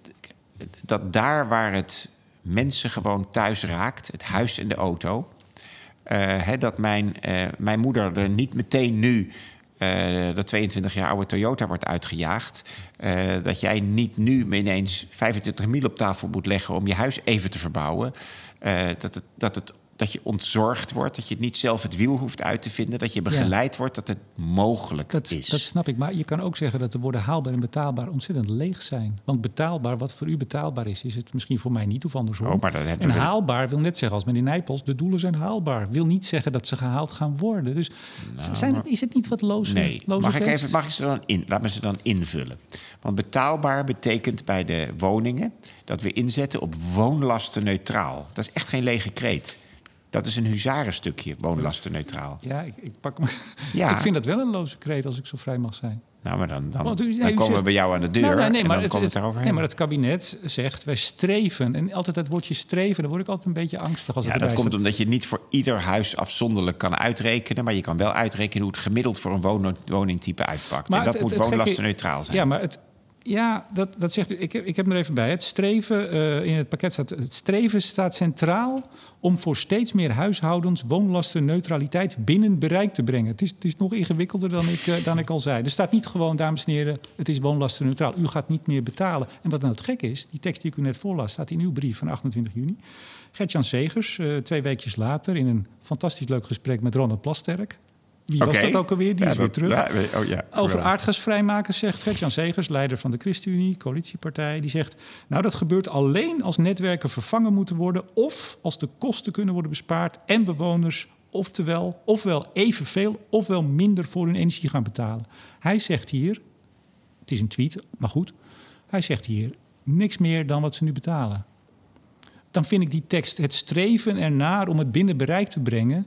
dat daar waar het mensen gewoon thuis raakt... het huis en de auto... Uh, hè, dat mijn, uh, mijn moeder er niet meteen nu uh, de 22 jaar oude Toyota wordt uitgejaagd. Uh, dat jij niet nu ineens 25 mil op tafel moet leggen om je huis even te verbouwen. Uh, dat, het, dat het dat je ontzorgd wordt, dat je niet zelf het wiel hoeft uit te vinden, dat je begeleid wordt, dat het mogelijk dat, is. Dat snap ik, maar je kan ook zeggen dat de woorden haalbaar en betaalbaar ontzettend leeg zijn. Want betaalbaar, wat voor u betaalbaar is, is het misschien voor mij niet of andersom. Oh, maar dat en haalbaar wil net zeggen, als meneer Nijpels, de doelen zijn haalbaar. Wil niet zeggen dat ze gehaald gaan worden. Dus zijn het, is het niet wat loze, Nou, Nee, loze mag ik, even, mag ik ze dan in? Laat me ze dan invullen. Want betaalbaar betekent bij de woningen dat we inzetten op woonlastenneutraal. Dat is echt geen lege kreet. Dat is een huzarenstukje, woonlastenneutraal. Ja, ik, ik pak me. Ja. *laughs* ik vind dat wel een loze kreet als ik zo vrij mag zijn. Nou, maar dan, dan, Want u- dan komen we bij jou aan de deur Nou, nee, nee, en maar dan het, komt het het- eroverheen. nee, maar het kabinet zegt wij streven. En altijd dat woordje streven, daar word ik altijd een beetje angstig als ja, het dat komt staat. omdat je niet voor ieder huis afzonderlijk kan uitrekenen. Maar je kan wel uitrekenen hoe het gemiddeld voor een woningtype uitpakt. en dat het- moet gekke- woonlastenneutraal zijn. Ja, maar het, ja, dat, dat zegt u. Ik, heb- ik heb er even bij. Het streven eh, in het pakket staat. Het streven staat centraal om voor steeds meer huishoudens woonlastenneutraliteit binnen bereik te brengen. Het is, het is nog ingewikkelder dan ik, eh, dan ik al zei. Er staat niet gewoon, dames en heren, het is woonlastenneutraal. U gaat niet meer betalen. En wat nou het gek is, die tekst die ik u net voorlas, staat in uw brief van 28 juni. Gert-Jan Segers, eh, twee weekjes later, in een fantastisch leuk gesprek met Ronald Plasterk. Wie was dat ook alweer? Die Ja, is weer terug. ja, oh ja, Over aardgas vrijmaken zegt Gert-Jan Segers, leider van de ChristenUnie, coalitiepartij. Die zegt, nou dat gebeurt alleen als netwerken vervangen moeten worden... of als de kosten kunnen worden bespaard en bewoners oftewel, ofwel evenveel ofwel minder voor hun energie gaan betalen. Hij zegt hier, het is een tweet, maar goed... hij zegt hier niks meer dan wat ze nu betalen. Dan vind ik die tekst, het streven ernaar om het binnen bereik te brengen...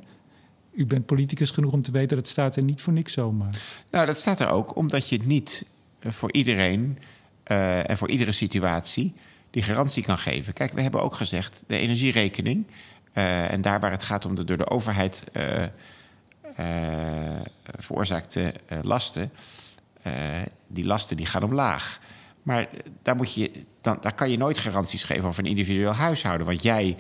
U bent politicus genoeg om te weten dat het staat er niet voor niks zomaar. Nou, dat staat er ook omdat je niet eh, voor iedereen eh, en voor iedere situatie die garantie kan geven. Kijk, we hebben ook gezegd, de energierekening... eh, en daar waar het gaat om de door de overheid veroorzaakte lasten... die lasten die gaan omlaag. Maar daar, moet je, dan, daar kan je nooit garanties geven over een individueel huishouden. Want jij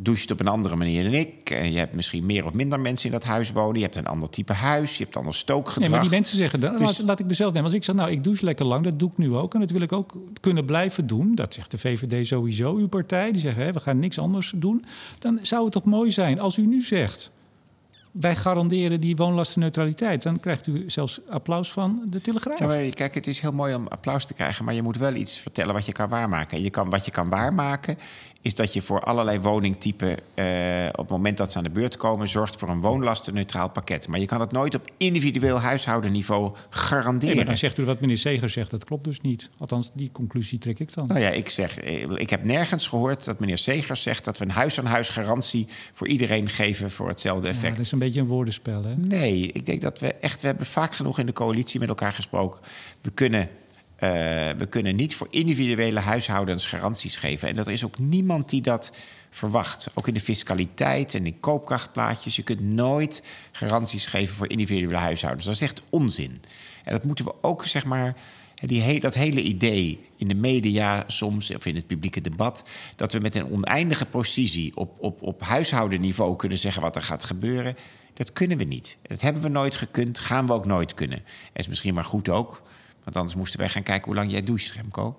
doucht op een andere manier dan ik. En je hebt misschien meer of minder mensen in dat huis wonen. Je hebt een ander type huis. Je hebt ander stookgedrag. Nee, maar die mensen zeggen, dan, Dus- laat, laat ik mezelf nemen. Als ik zeg, nou, ik douche lekker lang, dat doe ik nu ook. En dat wil ik ook kunnen blijven doen. Dat zegt de VVD sowieso, uw partij. Die zeggen, hè, we gaan niks anders doen. Dan zou het toch mooi zijn als u nu zegt... wij garanderen die woonlastenneutraliteit. Dan krijgt u zelfs applaus van de Telegraaf. Ja, kijk, het is heel mooi om applaus te krijgen, maar je moet wel iets vertellen wat je kan waarmaken. En je kan, wat je kan waarmaken is dat je voor allerlei woningtypen eh, op het moment dat ze aan de beurt komen zorgt voor een woonlastenneutraal pakket. Maar je kan het nooit op individueel huishoudeniveau garanderen. Nee, maar dan zegt u wat meneer Seger zegt, dat klopt dus niet. Althans, die conclusie trek ik dan. Nou ja, ik zeg, eh, ik heb nergens gehoord dat meneer Segers zegt dat we een huis-aan-huis garantie voor iedereen geven voor hetzelfde Ja, effect. dat is een beetje een woordenspel, hè? Nee, ik denk dat we echt... We hebben vaak genoeg in de coalitie met elkaar gesproken. We kunnen, eh, we kunnen niet voor individuele huishoudens garanties geven. En er is ook niemand die dat verwacht. Ook in de fiscaliteit en in koopkrachtplaatjes. Je kunt nooit garanties geven voor individuele huishoudens. Dat is echt onzin. En dat moeten we ook, zeg maar... Die dat hele idee in de media soms, of in het publieke debat... dat we met een oneindige precisie op, op, op huishoudenniveau kunnen zeggen wat er gaat gebeuren... dat kunnen we niet. Dat hebben we nooit gekund, gaan we ook nooit kunnen. En is misschien maar goed ook, want anders moesten wij gaan kijken hoe lang jij doucht, Remco.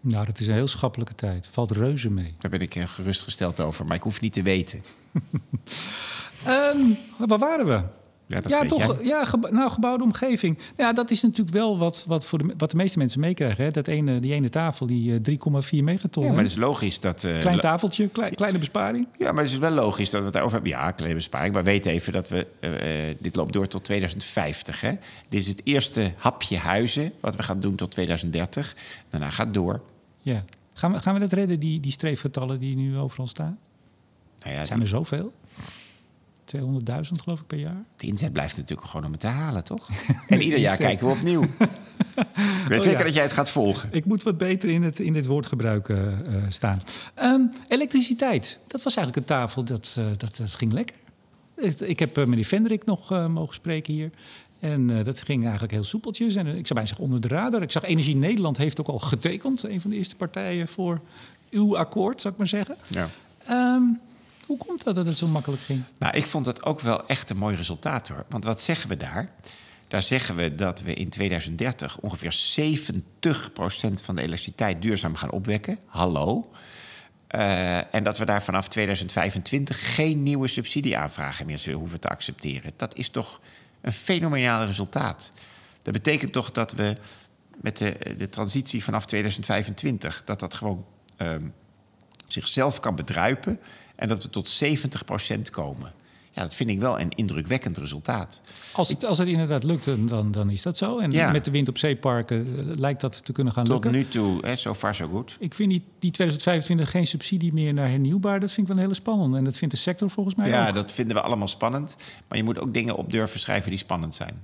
Nou, dat is een heel schappelijke tijd. Valt reuze mee. Daar ben ik eh, gerustgesteld over, maar ik hoef niet te weten. *laughs* Ehm, waar waren we? Ja, toch. jij. Ja, nou, gebouwde omgeving. Ja, dat is natuurlijk wel wat, wat, voor de, wat de meeste mensen meekrijgen. Hè? Dat ene, die ene tafel, die eh, 3,4 megaton. Ja, maar het is logisch dat... eh, Klein tafeltje, klei- kleine besparing. Ja, maar het is wel logisch dat we het daarover hebben. Ja, kleine besparing. Maar weet even dat we... eh, eh, dit loopt door tot 2050. Hè? Dit is het eerste hapje huizen wat we gaan doen tot 2030. Daarna gaat het door. Ja. Gaan, we, gaan we dat redden, die, die streefgetallen die nu overal staan? Nou ja, Zijn er zoveel? 200.000 geloof ik per jaar? de inzet blijft natuurlijk gewoon om het te halen, toch? *laughs* En ieder jaar kijken we opnieuw. *laughs* Ik weet Oh, zeker ja. dat jij het gaat volgen. Ik moet wat beter in het, in het woordgebruik eh, eh, staan. Ehm, elektriciteit. Dat was eigenlijk een tafel dat, eh, dat, dat ging lekker. Ik- heb meneer Vendrik nog mogen spreken hier. En dat ging eigenlijk heel soepeltjes. En ik zou bijna zeggen onder de radar. Ik zag Energie Nederland heeft ook al getekend. Een van de eerste partijen voor uw akkoord, zou ik maar zeggen. Ja. Ehm, hoe komt dat dat het zo makkelijk ging? Nou, ik vond het ook wel echt een mooi resultaat hoor. Want wat zeggen we daar? Daar zeggen we dat we in 2030 ongeveer 70% van de elektriciteit duurzaam gaan opwekken. Hallo. Uh, en dat we daar vanaf 2025 geen nieuwe subsidieaanvragen meer zullen hoeven te accepteren. Dat is toch een fenomenaal resultaat. Dat betekent toch dat we met de, de transitie vanaf 2025... dat dat gewoon uh, zichzelf kan bedruipen... en dat we tot 70% komen. Ja, dat vind ik wel een indrukwekkend resultaat. Als het, als het inderdaad lukt, dan, dan is dat zo. En ja. met de wind op zeeparken eh, lijkt dat te kunnen gaan Tot lukken. Tot nu toe, zo far zo goed. Ik vind die, die 2025 geen subsidie meer naar hernieuwbaar. Dat vind ik wel een hele spannend. En dat vindt de sector volgens mij ja, ook. dat vinden we allemaal spannend. Maar je moet ook dingen op durven schrijven die spannend zijn.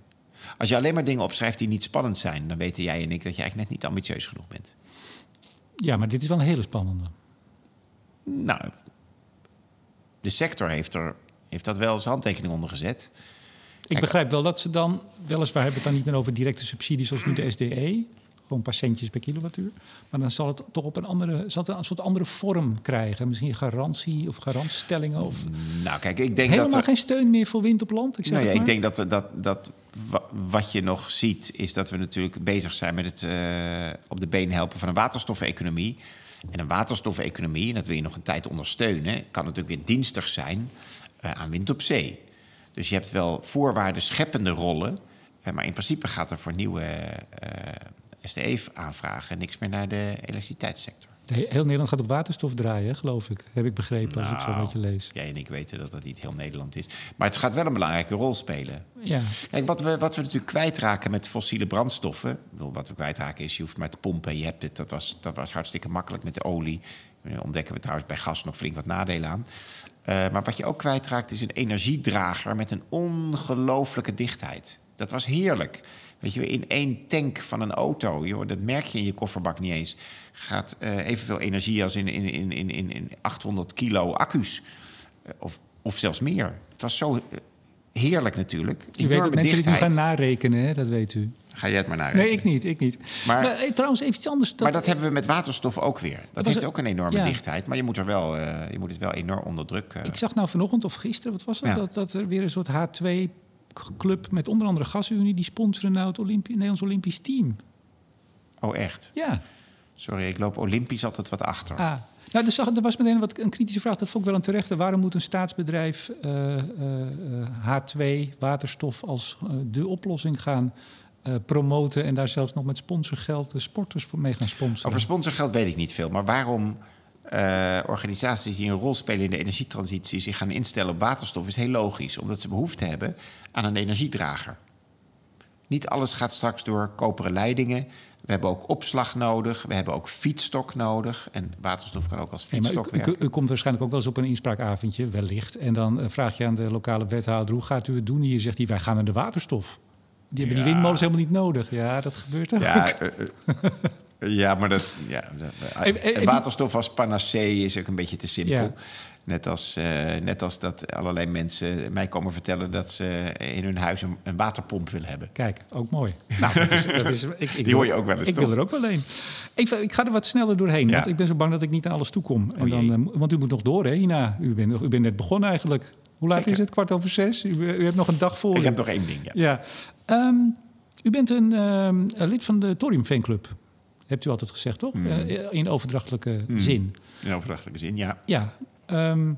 Als je alleen maar dingen opschrijft die niet spannend zijn... dan weten jij en ik dat je eigenlijk net niet ambitieus genoeg bent. Ja, maar dit is wel een hele spannende. Nou, de sector heeft er heeft dat wel zijn handtekening onder gezet. Ik begrijp wel dat ze dan, weliswaar hebben we het dan niet meer over directe subsidies zoals nu de SDE, gewoon patiëntjes per kilowattuur. Maar dan zal het toch op een andere, zal het een soort andere vorm krijgen. Misschien garantie of garantstellingen. Of nou, kijk, ik denk helemaal dat er... geen steun meer voor wind op land. Ik, zeg nou ja, ik denk dat, dat, dat wat je nog ziet, is dat we natuurlijk bezig zijn met het uh, op de been helpen van een waterstofeconomie. En een waterstofeconomie, en dat wil je nog een tijd ondersteunen, kan natuurlijk weer dienstig zijn uh, aan wind op zee. Dus je hebt wel voorwaarden scheppende rollen. Uh, maar in principe gaat er voor nieuwe uh, STE-aanvragen niks meer naar de elektriciteitssector. Heel Nederland gaat op waterstof draaien, geloof ik. Heb ik begrepen als ik zo een Nou, beetje lees. Jij en ik weten dat dat niet heel Nederland is. Maar het gaat wel een belangrijke rol spelen. Ja. Kijk, wat we, wat we natuurlijk kwijtraken met fossiele brandstoffen... Wat we kwijtraken is, je hoeft maar te pompen, je hebt het. Dat was, dat was hartstikke makkelijk met de olie. Daar ontdekken we trouwens bij gas nog flink wat nadelen aan. Uh, maar wat je ook kwijtraakt is een energiedrager met een ongelooflijke dichtheid. Dat was heerlijk. Weet je, in één tank van een auto, joh, dat merk je in je kofferbak niet eens, gaat uh, evenveel energie als in, in, in, in, in 800 kilo accu's. Uh, of, of zelfs meer. Het was zo heerlijk natuurlijk. U weet dat mensen dit nu gaan narekenen, hè? dat weet u. Ga jij het maar narekenen. Nee, ik niet. Ik niet. Maar, maar eh, trouwens, even iets anders. Dat... Maar dat hebben we met waterstof ook weer. Dat, was heeft ook een enorme ja. dichtheid. Maar je moet, er wel, uh, je moet het wel enorm onder druk... Uh, Ik zag nou vanochtend of gisteren, wat was dat? Ja. Dat, dat er weer een soort H2-club met onder andere GasUnie... die sponsoren nou het Olympi Nederlands Olympisch team. Oh, echt? Ja. Sorry, ik loop olympisch altijd wat achter. Ah. Nou, er, zag, er was meteen wat, een kritische vraag. Dat vond ik wel een terechte. Waarom moet een staatsbedrijf eh, eh, eh, H2, waterstof, als eh, de oplossing gaan eh, promoten... en daar zelfs nog met sponsorgeld de sporters voor mee gaan sponsoren? Over sponsorgeld weet ik niet veel. Maar waarom eh, organisaties die een rol spelen in de energietransitie... zich gaan instellen op waterstof is heel logisch. Omdat ze behoefte hebben aan een energiedrager. Niet alles gaat straks door koperen leidingen. We hebben ook opslag nodig. We hebben ook fietsstok nodig. En waterstof kan ook als u, fietsstok u, werken. u komt waarschijnlijk ook wel eens op een inspraakavondje, wellicht. En dan eh, vraag je aan de lokale wethouder: hoe gaat u het doen hier? Zegt hij: wij gaan naar de waterstof. Die hebben die windmolens helemaal niet nodig. Ja, dat gebeurt ook. Ja, eh, *laughs* ja, maar dat, ja, dat- even- waterstof als panacee is ook een beetje te simpel. Ja. Net, als, eh, net als dat allerlei mensen mij komen vertellen dat ze in hun huis een, een waterpomp willen hebben. Kijk, ook mooi. *laughs* Nou, dat is, dat is, *laughs* ik, ik Die hoor je ook wel eens, Ik toch? wil er ook wel een. Even, ik ga er wat sneller doorheen, Ja. want ik ben zo bang dat ik niet aan alles toekom. En Oh, dan, eh, want u moet nog door, hè, Hina? U bent, u bent net begonnen eigenlijk. Hoe laat Zeker. is het? Kwart over zes? U, u hebt nog een dag voor Ik u. heb nog één ding. Ja. Ja. Ehm, u bent een, ehm, lid van de Thorium Fanclub. Hebt u altijd gezegd, toch? Hmm. Eh, In overdrachtelijke zin. In overdrachtelijke zin, ja. Ja. ehm,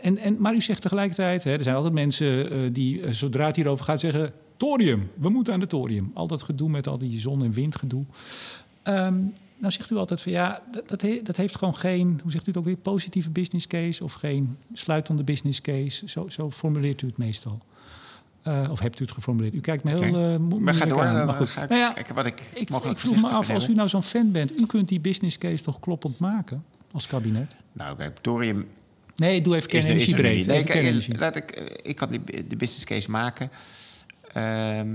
en, en, maar u zegt tegelijkertijd, hè, er zijn altijd mensen eh, die, eh, zodra het hierover gaat, zeggen: thorium, we moeten aan de thorium. Al dat gedoe met al die zon- en windgedoe. Ehm nou zegt u altijd van ja, dat, dat, he- dat heeft gewoon geen, hoe zegt u het ook weer, positieve business case of geen sluitende business case. Zo, zo formuleert u het meestal. Eh, of hebt u het geformuleerd? U kijkt me heel Oké. eh, mo- Maar ga moeilijk door. aan. Maar goed. ga ik Nou ja, kijken wat ik, ik, vroeg me af, als u nou zo'n fan bent, u kunt die business case toch kloppend maken als kabinet? Nou, kijk, thorium Nee, doe even is er, is kernenergie er nu breed. niet. Nee, kernenergie. laat ik, eh, ik kan die, de business case maken. Ehm,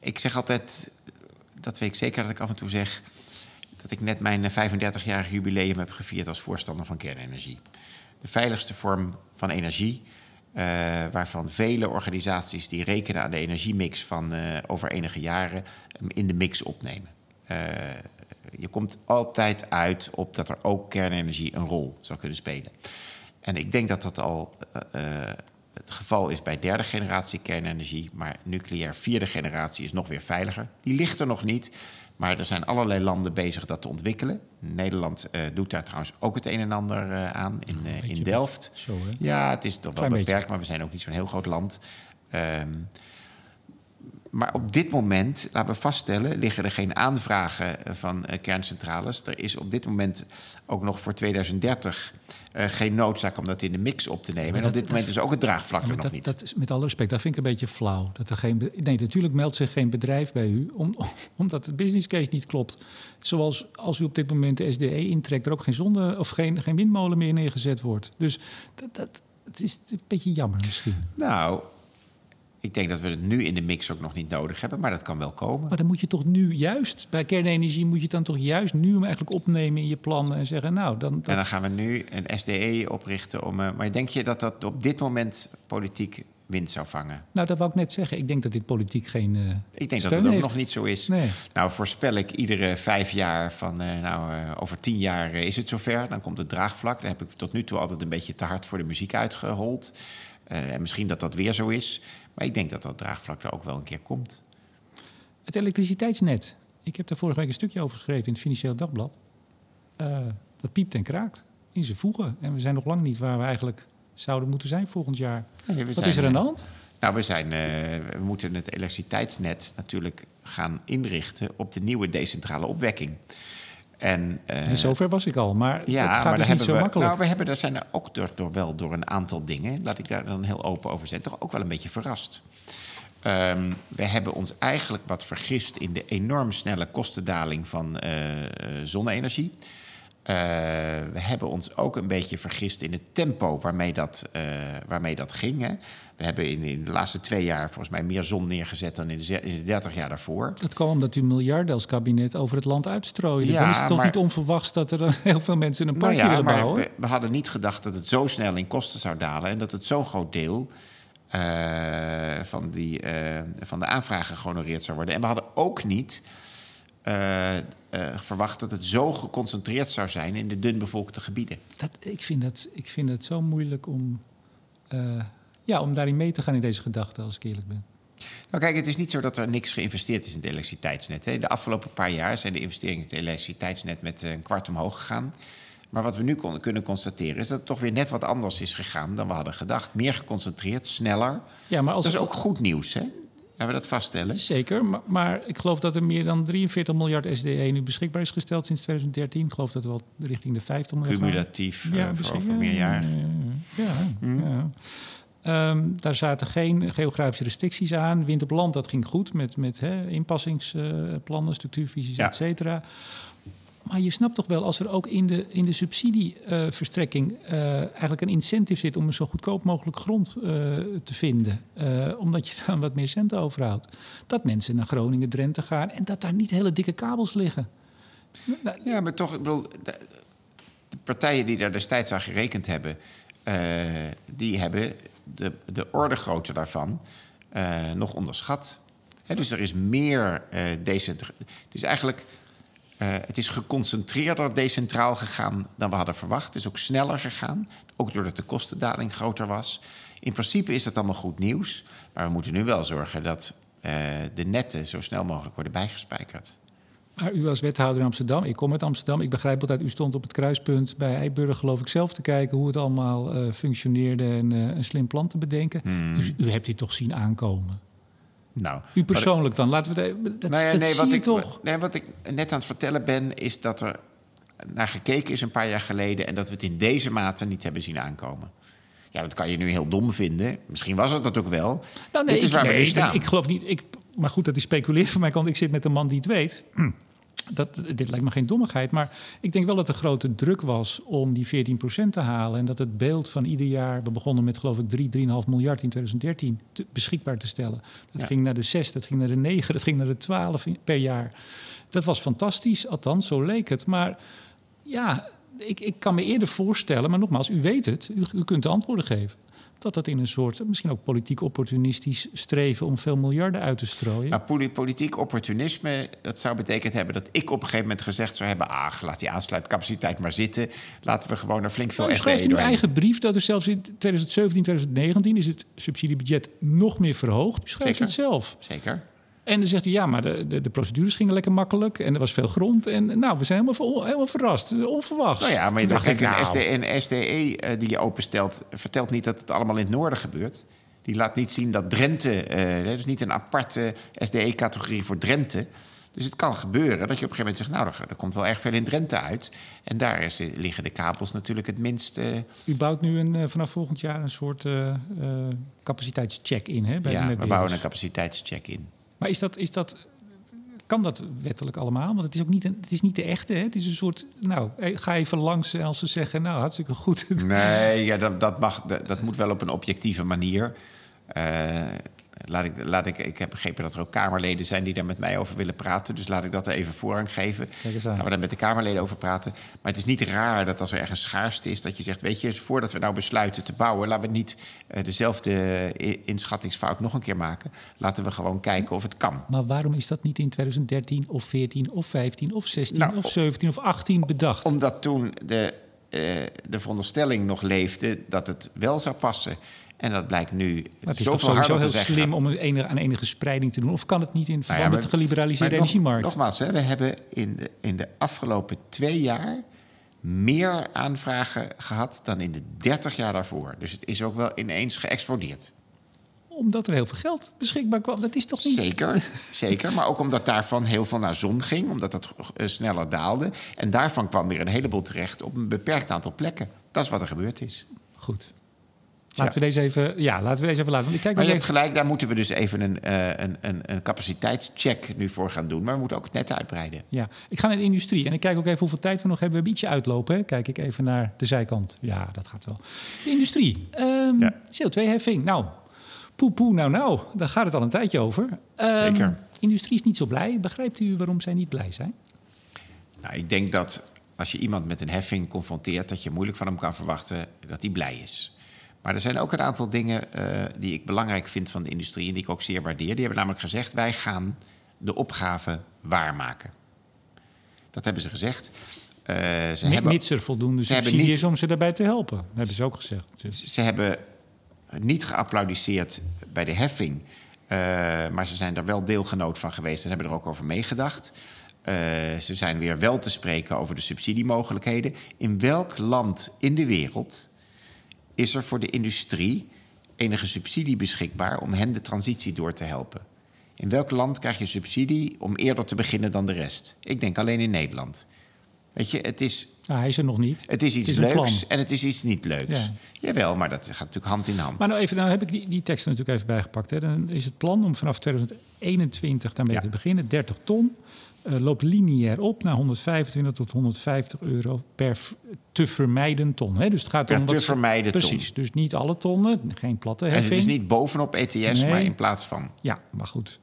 ik zeg altijd, dat weet ik zeker dat ik af en toe zeg... dat ik net mijn 35-jarig jubileum heb gevierd als voorstander van kernenergie. De veiligste vorm van energie... eh, waarvan vele organisaties die rekenen aan de energiemix van eh, over enige jaren... in de mix opnemen. Eh, je komt altijd uit op dat er ook kernenergie een rol zou kunnen spelen. En ik denk dat dat al het geval is bij derde generatie kernenergie. Maar nucleair vierde generatie is nog weer veiliger. Die ligt er nog niet. Maar er zijn allerlei landen bezig dat te ontwikkelen. Nederland uh, doet daar trouwens ook het een en ander uh, aan in, uh, in Delft. Zo, hè? Ja, het is toch wel beperkt, beetje. maar we zijn ook niet zo'n heel groot land. Um, maar op dit moment, laten we vaststellen, liggen er geen aanvragen van kerncentrales. Er is op dit moment ook nog voor 2030 uh, geen noodzaak om dat in de mix op te nemen. Maar en op dat- dit moment dat- is ook het draagvlak er nog dat, niet. dat is met alle respect, dat vind ik een beetje flauw. Dat er geen, nee, natuurlijk meldt zich geen bedrijf bij u, om, *laughs* omdat het business case niet klopt. Zoals als u op dit moment de SDE intrekt, er ook geen, zonde, of geen, geen windmolen meer neergezet wordt. Dus dat, dat, het is een beetje jammer misschien. Nou, ik denk dat we het nu in de mix ook nog niet nodig hebben, maar dat kan wel komen. Maar dan moet je toch nu juist, bij kernenergie moet je dan toch juist nu hem eigenlijk opnemen in je plannen en zeggen, nou, dan... Dat, En dan gaan we nu een SDE oprichten. Om, uh, maar denk je dat dat op dit moment politiek wind zou vangen? Nou, dat wou ik net zeggen. Ik denk dat dit politiek geen uh, Ik denk dat het ook heeft. nog niet zo is. Nee. Nou, voorspel ik iedere vijf jaar van, uh, nou, uh, over tien jaar is het zover. Dan komt het draagvlak. Daar heb ik tot nu toe altijd een beetje te hard voor de muziek uitgehold. En misschien dat dat weer zo is. Maar ik denk dat dat draagvlak er ook wel een keer komt. Het elektriciteitsnet. Ik heb daar vorige week een stukje over geschreven in het Financieel Dagblad. Uh, dat piept en kraakt in zijn voegen. En we zijn nog lang niet waar we eigenlijk zouden moeten zijn volgend jaar. Wat is er aan de hand? Nou, we, zijn, uh, we moeten het elektriciteitsnet natuurlijk gaan inrichten op de nieuwe decentrale opwekking. En, uh, en zover was ik al, maar ja, dat gaat maar dus niet zo we, makkelijk. Nou, we hebben, daar zijn er ook door, door, wel door een aantal dingen, laat ik daar dan heel open over zijn, toch ook wel een beetje verrast. Um, we hebben ons eigenlijk wat vergist in de enorm snelle kostendaling van uh, zonne-energie. Uh, we hebben ons ook een beetje vergist in het tempo waarmee dat, uh, waarmee dat ging. Hè. We hebben in, in, de laatste twee jaar volgens mij meer zon neergezet dan in de, in de 30 jaar daarvoor. Dat kwam omdat u miljarden als kabinet over het land uitstrooide. Ja, dan is het toch maar, niet onverwachts dat er *laughs* heel veel mensen een parkje nou ja, willen maar bouwen? We, we, hadden niet gedacht dat het zo snel in kosten zou dalen en dat het zo'n groot deel uh, van, die, van de aanvragen gehonoreerd zou worden. En we hadden ook niet uh, verwacht dat het zo geconcentreerd zou zijn in de dunbevolkte gebieden. Dat, ik, vind dat, ik vind het zo moeilijk om, uh, ja, om daarin mee te gaan in deze gedachte, als ik eerlijk ben. Nou kijk, het is niet zo dat er niks geïnvesteerd is in het elektriciteitsnet. Hè. De afgelopen paar jaar zijn de investeringen in het elektriciteitsnet met een kwart omhoog gegaan. Maar wat we nu kon, kunnen constateren is dat het toch weer net wat anders is gegaan dan we hadden gedacht. Meer geconcentreerd, sneller. Ja, maar als dat is ook goed nieuws, hè? Hebben we dat vaststellen? Zeker, maar, maar, ik geloof dat er meer dan 43 miljard SDE nu beschikbaar is gesteld sinds 2013. Ik geloof dat we wel richting de 50 miljard Cumulatief gaan. ja, voor over meer jaar. Ja, mm. ja. Um, daar zaten geen geografische restricties aan. Wind op land, dat ging goed met, met hè, inpassingsplannen, uh, structuurvisies, ja. et cetera. Maar je snapt toch wel, als er ook in de, in de subsidieverstrekking uh, eigenlijk een incentive zit om een zo goedkoop mogelijk grond uh, te vinden, omdat je dan wat meer centen overhoudt, dat mensen naar Groningen, Drenthe gaan en dat daar niet hele dikke kabels liggen. Nou, ja, maar toch, ik bedoel, de, partijen die daar destijds aan gerekend hebben, die hebben de, de orde grootte daarvan nog onderschat. Dus er is meer uh, decent. Het is eigenlijk. Uh, het is geconcentreerder decentraal gegaan dan we hadden verwacht. Het is ook sneller gegaan, ook doordat de kostendaling groter was. In principe is dat allemaal goed nieuws. Maar we moeten nu wel zorgen dat uh, de netten zo snel mogelijk worden bijgespijkerd. Maar u als wethouder in Amsterdam, ik kom uit Amsterdam, ik begrijp altijd, u stond op het kruispunt bij Eiburg, geloof ik, zelf te kijken hoe het allemaal uh, functioneerde en een slim plan te bedenken. Hmm. U, u, hebt dit toch zien aankomen? Nou, u persoonlijk dan, laten we de, dat, nou ja, dat nee, zie wat je ik, toch? Nee, wat ik net aan het vertellen ben, is dat er naar gekeken is een paar jaar geleden en dat we het in deze mate niet hebben zien aankomen. Ja, dat kan je nu heel dom vinden. Misschien was het dat ook wel. Nou, nee, Dit is waar ik, we nee, nu staan. Ik, ik geloof niet. Ik, maar goed, dat is speculeren van mijn kant. Ik zit met een man die het weet. Dat, dit lijkt me geen dommigheid, maar ik denk wel dat er grote druk was om die 14% te halen. En dat het beeld van ieder jaar, we begonnen met geloof ik 3, 3,5 miljard in 2013, te, beschikbaar te stellen. Dat ja. ging naar de 6, dat ging naar de 9, dat ging naar de 12 per jaar. Dat was fantastisch, althans, zo leek het. Maar ja, ik, ik kan me eerder voorstellen, maar nogmaals, u weet het, u, u kunt de antwoorden geven dat dat in een soort, misschien ook politiek opportunistisch streven om veel miljarden uit te strooien. Nou, politiek opportunisme, dat zou betekend hebben dat ik op een gegeven moment gezegd zou hebben: ach, laat die aansluitcapaciteit maar zitten. Laten we gewoon er flink veel nou, u schrijft in uw eigen brief dat er zelfs in 2017, 2019 is het subsidiebudget nog meer verhoogd. U schrijft Zeker. het zelf. Zeker. En dan zegt hij, ja, maar de, de, de, procedures gingen lekker makkelijk. En er was veel grond. En nou, we zijn helemaal, helemaal verrast. Onverwachts. Nou ja, maar je dacht, kijk, een, SDE, een SDE die je openstelt... vertelt niet dat het allemaal in het noorden gebeurt. Die laat niet zien dat Drenthe... Uh, dat is niet een aparte SDE-categorie voor Drenthe... Dus het kan gebeuren dat je op een gegeven moment zegt... nou, er, komt wel erg veel in Drenthe uit. En daar is, liggen de kabels natuurlijk het minst... U bouwt nu een, eh, vanaf volgend jaar een soort uh, capaciteitscheck in, hè? Bij ja, we bouwen een capaciteitscheck in. Maar is dat, is dat, kan dat wettelijk allemaal? Want het is ook niet, een, het is niet de echte. Hè? Het is een soort, nou, ga even langs als ze zeggen, nou, hartstikke goed. Nee, ja, dat, dat, mag, dat, moet wel op een objectieve manier. Uh, laat ik, laat ik, ik heb begrepen dat er ook Kamerleden zijn die daar met mij over willen praten. Dus laat ik dat er even voorrang geven. Gaan we daar met de Kamerleden over praten. Maar het is niet raar dat als er ergens schaarste is, dat je zegt: Weet je, voordat we nou besluiten te bouwen, laten we niet uh, dezelfde inschattingsfout nog een keer maken. Laten we gewoon kijken of het kan. Maar waarom is dat niet in 2013 of 14 of 15 of 16 nou, of 17 of 18 bedacht? Omdat toen de, uh, de veronderstelling nog leefde dat het wel zou passen. En dat blijkt nu. Maar het is toch sowieso heel slim om enige, aan enige spreiding te doen? Of kan het niet in verband nou met de geliberaliseerde energiemarkt? nogmaals, hè, we hebben in de, in de afgelopen twee jaar meer aanvragen gehad dan in de 30 jaar daarvoor. Dus het is ook wel ineens geëxplodeerd omdat er heel veel geld beschikbaar kwam. Dat is toch niet... Zeker, zeker. Maar ook omdat daarvan heel veel naar zon ging. Omdat dat eh, sneller daalde. En daarvan kwam weer een heleboel terecht op een beperkt aantal plekken. Dat is wat er gebeurd is. Goed. Laten we deze even, ja, laten we deze even laten. Ik kijk maar je hebt gelijk, daar moeten we dus even een, uh, een, een, een capaciteitscheck nu voor gaan doen. Maar we moeten ook het net uitbreiden. Ja, ik ga naar de industrie en ik kijk ook even hoeveel tijd we nog hebben. We een beetje uitlopen. Hè? Kijk ik even naar de zijkant. Ja, dat gaat wel. De industrie. Um, ja. CO2-heffing. Nou, poe poe, nou nou. Daar gaat het al een tijdje over. Um, Zeker. Industrie is niet zo blij. Begrijpt u waarom zij niet blij zijn? Nou, ik denk dat als je iemand met een heffing confronteert... dat je moeilijk van hem kan verwachten dat hij blij is. Maar er zijn ook een aantal dingen uh, die ik belangrijk vind van de industrie en die ik ook zeer waardeer. Die hebben namelijk gezegd: wij gaan de opgave waarmaken. Dat hebben ze gezegd. Uh, ze hebben, mits er voldoende subsidie is om ze daarbij te helpen, dat hebben ze ook gezegd. Dus. Ze hebben niet geapplaudiceerd bij de heffing, uh, maar ze zijn er wel deelgenoot van geweest en hebben er ook over meegedacht. Uh, ze zijn weer wel te spreken over de subsidiemogelijkheden. In welk land in de wereld is er voor de industrie enige subsidie beschikbaar om hen de transitie door te helpen. In welk land krijg je subsidie om eerder te beginnen dan de rest? Ik denk alleen in Nederland. Weet je, het is. Nou, hij is er nog niet. Het is iets leuks en het is iets niet leuks. Ja. Jawel, maar dat gaat natuurlijk hand in hand. Maar nou even, nou heb ik die, die tekst natuurlijk even bijgepakt. Hè. Dan is het plan om vanaf 2021 daarmee te beginnen, 30 ton. Uh, loopt lineair op naar 125 tot 150 euro per te vermijden ton. Hè? Dus het gaat om te vermijden Precies, dus niet alle tonnen, geen platte heffing. En het is niet bovenop ETS, maar in plaats van. Ja, maar goed.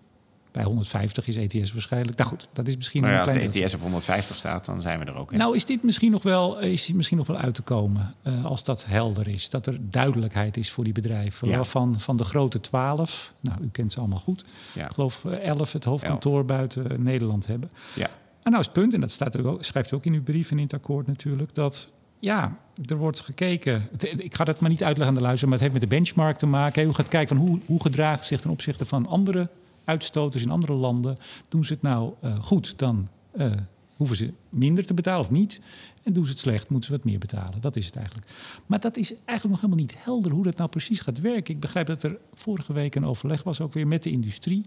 Bij 150 is ETS waarschijnlijk. Nou goed, dat is misschien maar ja, een Als de ETS op 150 staat, dan zijn we er ook. in. Nou, is dit misschien nog wel, is misschien nog wel uit te komen uh, als dat helder is. Dat er duidelijkheid is voor die bedrijven. Ja. Van, van de grote 12, nou, u kent ze allemaal goed. Ja. Ik geloof 11 het hoofdkantoor 11. buiten Nederland hebben. Ja. En nou is het punt, en dat staat ook, schrijft u ook in uw brief en in het akkoord natuurlijk, dat ja, er wordt gekeken. Ik ga dat maar niet uitleggen aan de luisteraar, maar het heeft met de benchmark te maken. Hoe gaat kijken van hoe, hoe gedraagt zich ten opzichte van andere uitstoters in andere landen. Doen ze het nou uh, goed, dan uh, hoeven ze minder te betalen of niet. En doen ze het slecht, moeten ze wat meer betalen. Dat is het eigenlijk. Maar dat is eigenlijk nog helemaal niet helder hoe dat nou precies gaat werken. Ik begrijp dat er vorige week een overleg was, ook weer met de industrie.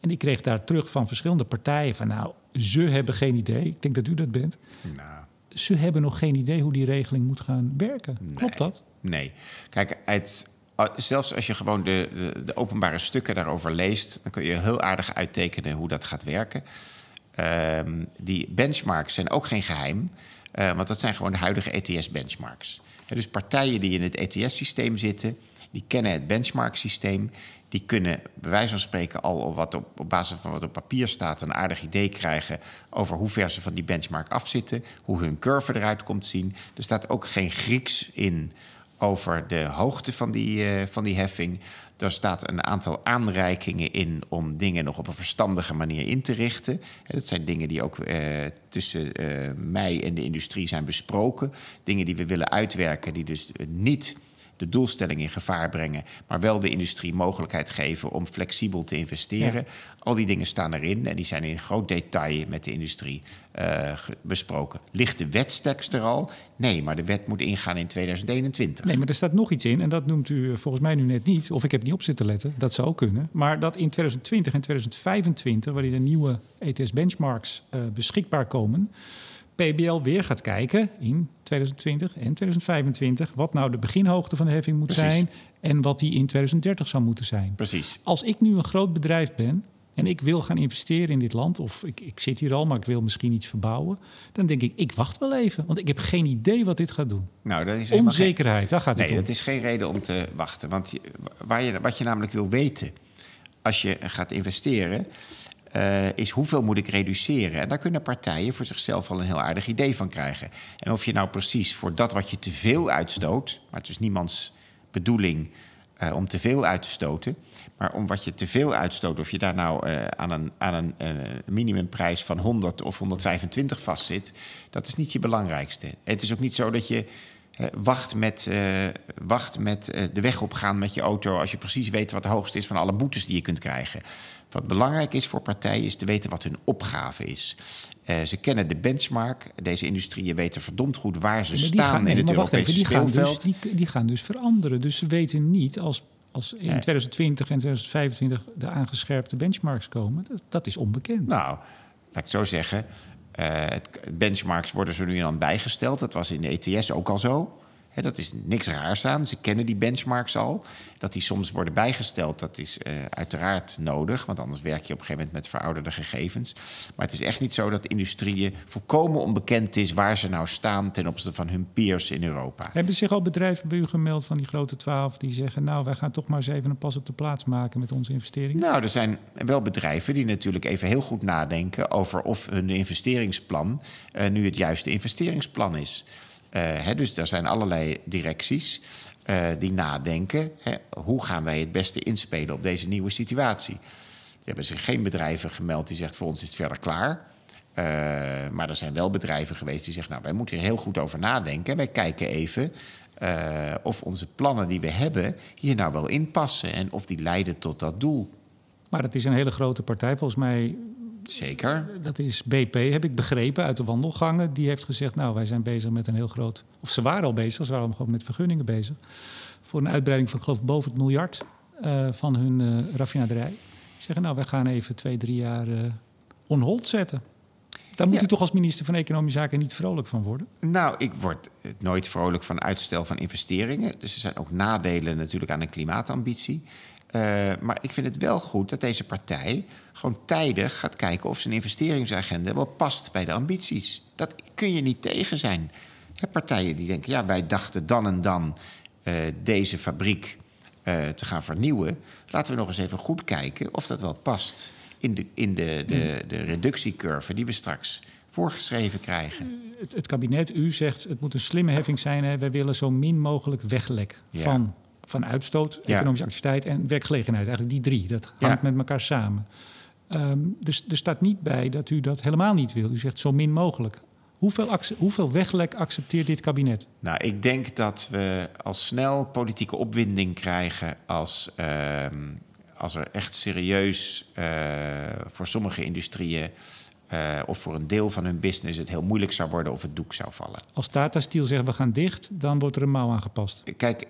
En ik kreeg daar terug van verschillende partijen van nou, ze hebben geen idee. Ik denk dat u dat bent. Nou. Ze hebben nog geen idee hoe die regeling moet gaan werken. Nee, Klopt dat? Nee. Kijk, het, zelfs als je gewoon de, de, de, openbare stukken daarover leest, dan kun je heel aardig uittekenen hoe dat gaat werken. Um, die benchmarks zijn ook geen geheim, uh, want dat zijn gewoon de huidige ETS-benchmarks. Dus partijen die in het ETS-systeem zitten, die kennen het benchmark-systeem. Die kunnen bij wijze van spreken al wat op, op basis van wat op papier staat... een aardig idee krijgen over hoe ver ze van die benchmark afzitten... hoe hun curve eruit komt zien. Er staat ook geen Grieks in over de hoogte van die, uh, van die heffing. Er staat een aantal aanreikingen in om dingen nog op een verstandige manier in te richten. Dat zijn dingen die ook uh, tussen uh, mij en de industrie zijn besproken. Dingen die we willen uitwerken, die dus niet de doelstelling in gevaar brengen, maar wel de industrie mogelijkheid geven om flexibel te investeren. Al die dingen staan erin en die zijn in groot detail met de industrie uh, besproken. Ligt de wetstekst er al? Nee, maar de wet moet ingaan in 2021. Nee, maar er staat nog iets in en dat noemt u eh, volgens mij nu net niet, of ik heb niet op zitten letten, dat zou kunnen. Maar dat in 2020 en 2025, waarin de nieuwe ETS-benchmarks uh, beschikbaar komen, PBL weer gaat kijken in 2020 en 2025 wat nou de beginhoogte van de heffing moet zijn en wat die in 2030 zou moeten zijn. Precies. Als ik nu een groot bedrijf ben en ik wil gaan investeren in dit land, of ik, ik zit hier al, maar ik wil misschien iets verbouwen, dan denk ik, ik wacht wel even, want ik heb geen idee wat dit gaat doen. Nou, dat is Onzekerheid, geen... daar gaat het nee, om. Nee, dat is geen reden om te wachten. Want waar je, wat je namelijk wil weten als je gaat investeren, uh, is hoeveel moet ik reduceren? En daar kunnen partijen voor zichzelf al een heel aardig idee van krijgen. En of je nou precies voor dat wat je te veel uitstoot, maar het is niemands bedoeling uh, om te veel uit te stoten, maar om wat je te veel uitstoot, of je daar nou uh, aan een, aan een minimumprijs van 100 of 125 vastzit, dat is niet je belangrijkste. Het is ook niet zo dat je wacht met, wacht met de weg opgaan met je auto als je precies weet wat de hoogste is van alle boetes die je kunt krijgen. Wat belangrijk is voor partijen is te weten wat hun opgave is. Uh, ze kennen de benchmark. Deze industrieën weten verdomd goed waar ze staan gaan, nee, in het Europese even, die speelveld. Gaan dus, die, die, gaan dus veranderen. Dus ze weten niet als, als in 2020 en 2025 de aangescherpte benchmarks komen. Dat, dat is onbekend. Nou, laat ik zo zeggen. Uh, benchmarks worden zo nu en dan bijgesteld. Dat was in de ETS ook al zo dat is niks raars aan. Ze kennen die benchmarks al. Dat die soms worden bijgesteld, dat is uh, uiteraard nodig. Want anders werk je op een gegeven moment met verouderde gegevens. Maar het is echt niet zo dat industrieën volkomen onbekend is waar ze nou staan ten opzichte van hun peers in Europa. Hebben zich al bedrijven bij u gemeld van die grote twaalf die zeggen: Nou, wij gaan toch maar eens even een pas op de plaats maken met onze investeringen? Nou, er zijn wel bedrijven die natuurlijk even heel goed nadenken over of hun investeringsplan uh, nu het juiste investeringsplan is. Uh, dus er zijn allerlei directies uh, die nadenken: hè, hoe gaan wij het beste inspelen op deze nieuwe situatie? Er hebben zich geen bedrijven gemeld die zegt: voor ons is het verder klaar. Uh, maar er zijn wel bedrijven geweest die zeggen: Nou, wij moeten hier heel goed over nadenken. Wij kijken even of onze plannen die we hebben hier nou wel in passen en of die leiden tot dat doel. Maar het is een hele grote partij. Volgens mij Zeker. Dat is BP, heb ik begrepen uit de wandelgangen. Die heeft gezegd, nou, wij zijn bezig met een heel groot... Of ze waren al bezig, ze waren gewoon met vergunningen bezig... voor een uitbreiding van, geloof ik, boven het miljard uh, van hun uh, raffinaderij. Die zeggen, nou, wij gaan even twee, drie jaar uh, on hold zetten. Daar moet ja. u toch als minister van Economische Zaken niet vrolijk van worden? Nou, ik word nooit vrolijk van uitstel van investeringen. Dus er zijn ook nadelen natuurlijk aan een klimaatambitie. Uh, maar ik vind het wel goed dat deze partij gewoon tijdig gaat kijken of zijn investeringsagenda wel past bij de ambities. Dat kun je niet tegen zijn. Je partijen die denken, ja, wij dachten dan en dan uh, deze fabriek uh, te gaan vernieuwen. Laten we nog eens even goed kijken of dat wel past in de, in de, de, de reductiecurve die we straks voorgeschreven krijgen. Het, het, kabinet, u zegt, het moet een slimme heffing zijn. Hè? Wij willen zo min mogelijk weglek ja. van van uitstoot, economische activiteit en werkgelegenheid. Eigenlijk die drie, dat hangt met elkaar samen. Um, dus er staat niet bij dat u dat helemaal niet wil. U zegt zo min mogelijk. Hoeveel, hoeveel weglek accepteert dit kabinet? Nou, ik denk dat we al snel politieke opwinding krijgen als, uh, als er echt serieus uh, voor sommige industrieën uh, of voor een deel van hun business het heel moeilijk zou worden of het doek zou vallen. Als Tata Steel zegt we gaan dicht, dan wordt er een mouw aangepast. Kijk,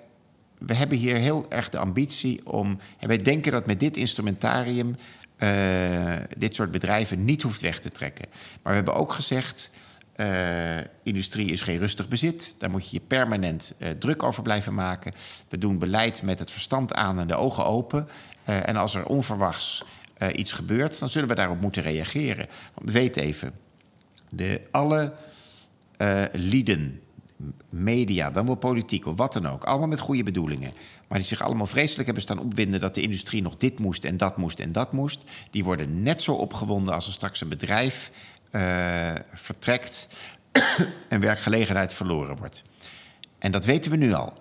we hebben hier heel erg de ambitie om. En wij denken dat met dit instrumentarium. Uh, dit soort bedrijven niet hoeft weg te trekken. Maar we hebben ook gezegd. Uh, industrie is geen rustig bezit. Daar moet je je permanent uh, druk over blijven maken. We doen beleid met het verstand aan en de ogen open. en als er onverwachts iets gebeurt, dan zullen we daarop moeten reageren. Want weet even, de, alle lieden media, dan wel politiek of wat dan ook. Allemaal met goede bedoelingen. Maar die zich allemaal vreselijk hebben staan opwinden dat de industrie nog dit moest en dat moest en dat moest. Die worden net zo opgewonden als er straks een bedrijf uh, vertrekt *coughs* en werkgelegenheid verloren wordt. En dat weten we nu al.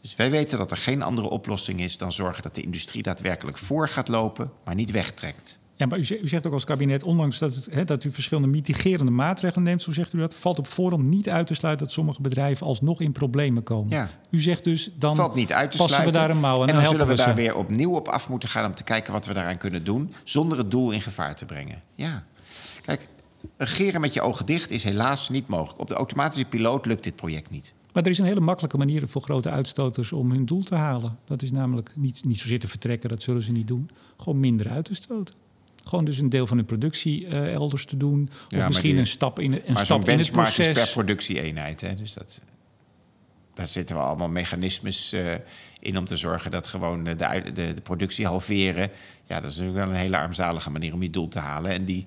Dus wij weten dat er geen andere oplossing is dan zorgen dat de industrie daadwerkelijk voor gaat lopen, maar niet wegtrekt. Ja, maar u zegt, u zegt ook als kabinet, ondanks dat, het, hè, dat u verschillende mitigerende maatregelen neemt, zo zegt u dat, valt op voorhand niet uit te sluiten dat sommige bedrijven alsnog in problemen komen. Ja. U zegt dus, dan valt niet uit te passen sluiten. we daar een mouw aan en dan zullen we we daar weer opnieuw op af moeten gaan om te kijken wat we daaraan kunnen doen, zonder het doel in gevaar te brengen. Ja. Kijk, regeren met je ogen dicht is helaas niet mogelijk. Op de automatische piloot lukt dit project niet. Maar er is een hele makkelijke manier voor grote uitstoters om hun doel te halen. Dat is namelijk niet, niet zozeer te vertrekken, dat zullen ze niet doen. Gewoon minder uit te stoten. Gewoon dus een deel van hun productie eh, elders te doen. Of Ja, misschien die- een stap in, een maar stap in het benchmark is proces. per productieeenheid. Hè? Dus dat, daar zitten we allemaal mechanismes eh, in om te zorgen dat gewoon de, uit- de, de productie halveren. Ja, dat is natuurlijk wel een hele armzalige manier om je doel te halen. En die,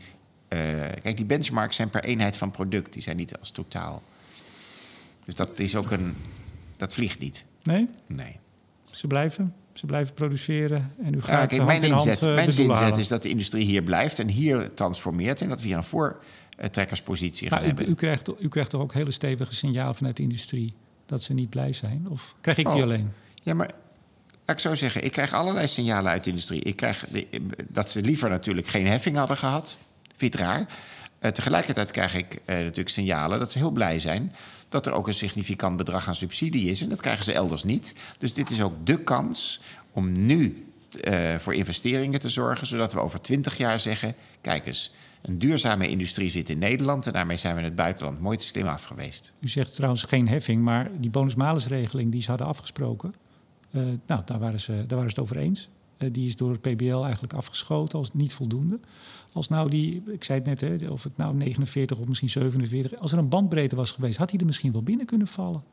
eh, kijk, die benchmarks zijn per eenheid van product, die zijn niet als totaal. Dus dat is ook een. Dat vliegt niet. Nee, Nee. ze blijven. Ze blijven produceren en u gaat Ja, kijk, hand mijn in hand inzet, eh, mijn inzet halen. is dat de industrie hier blijft en hier transformeert. En dat we hier een voortrekkerspositie gaan Maar u, hebben. u, krijgt, u krijgt toch ook hele stevige signalen vanuit de industrie dat ze niet blij zijn? Of krijg ik die Oh. alleen? Ja, maar ik zo zeggen, ik krijg allerlei signalen uit de industrie. Ik krijg de- dat ze liever natuurlijk geen heffing hadden gehad. Vind raar? Eh, tegelijkertijd krijg ik eh, natuurlijk signalen dat ze heel blij zijn dat er ook een significant bedrag aan subsidie is. En dat krijgen ze elders niet. Dus dit is ook de kans om nu eh, voor investeringen te zorgen, zodat we over twintig jaar zeggen: kijk eens, een duurzame industrie zit in Nederland en daarmee zijn we in het buitenland mooi te slim af geweest. U zegt trouwens geen heffing, maar die bonus-malus-regeling die ze hadden afgesproken, eh, nou, daar waren, ze, daar waren ze het over eens. Eh, die is door het PBL eigenlijk afgeschoten als niet voldoende. Als nou die, ik zei het net, hè, of het nou 49 of misschien 47, als er een bandbreedte was geweest, had hij er misschien wel binnen kunnen vallen.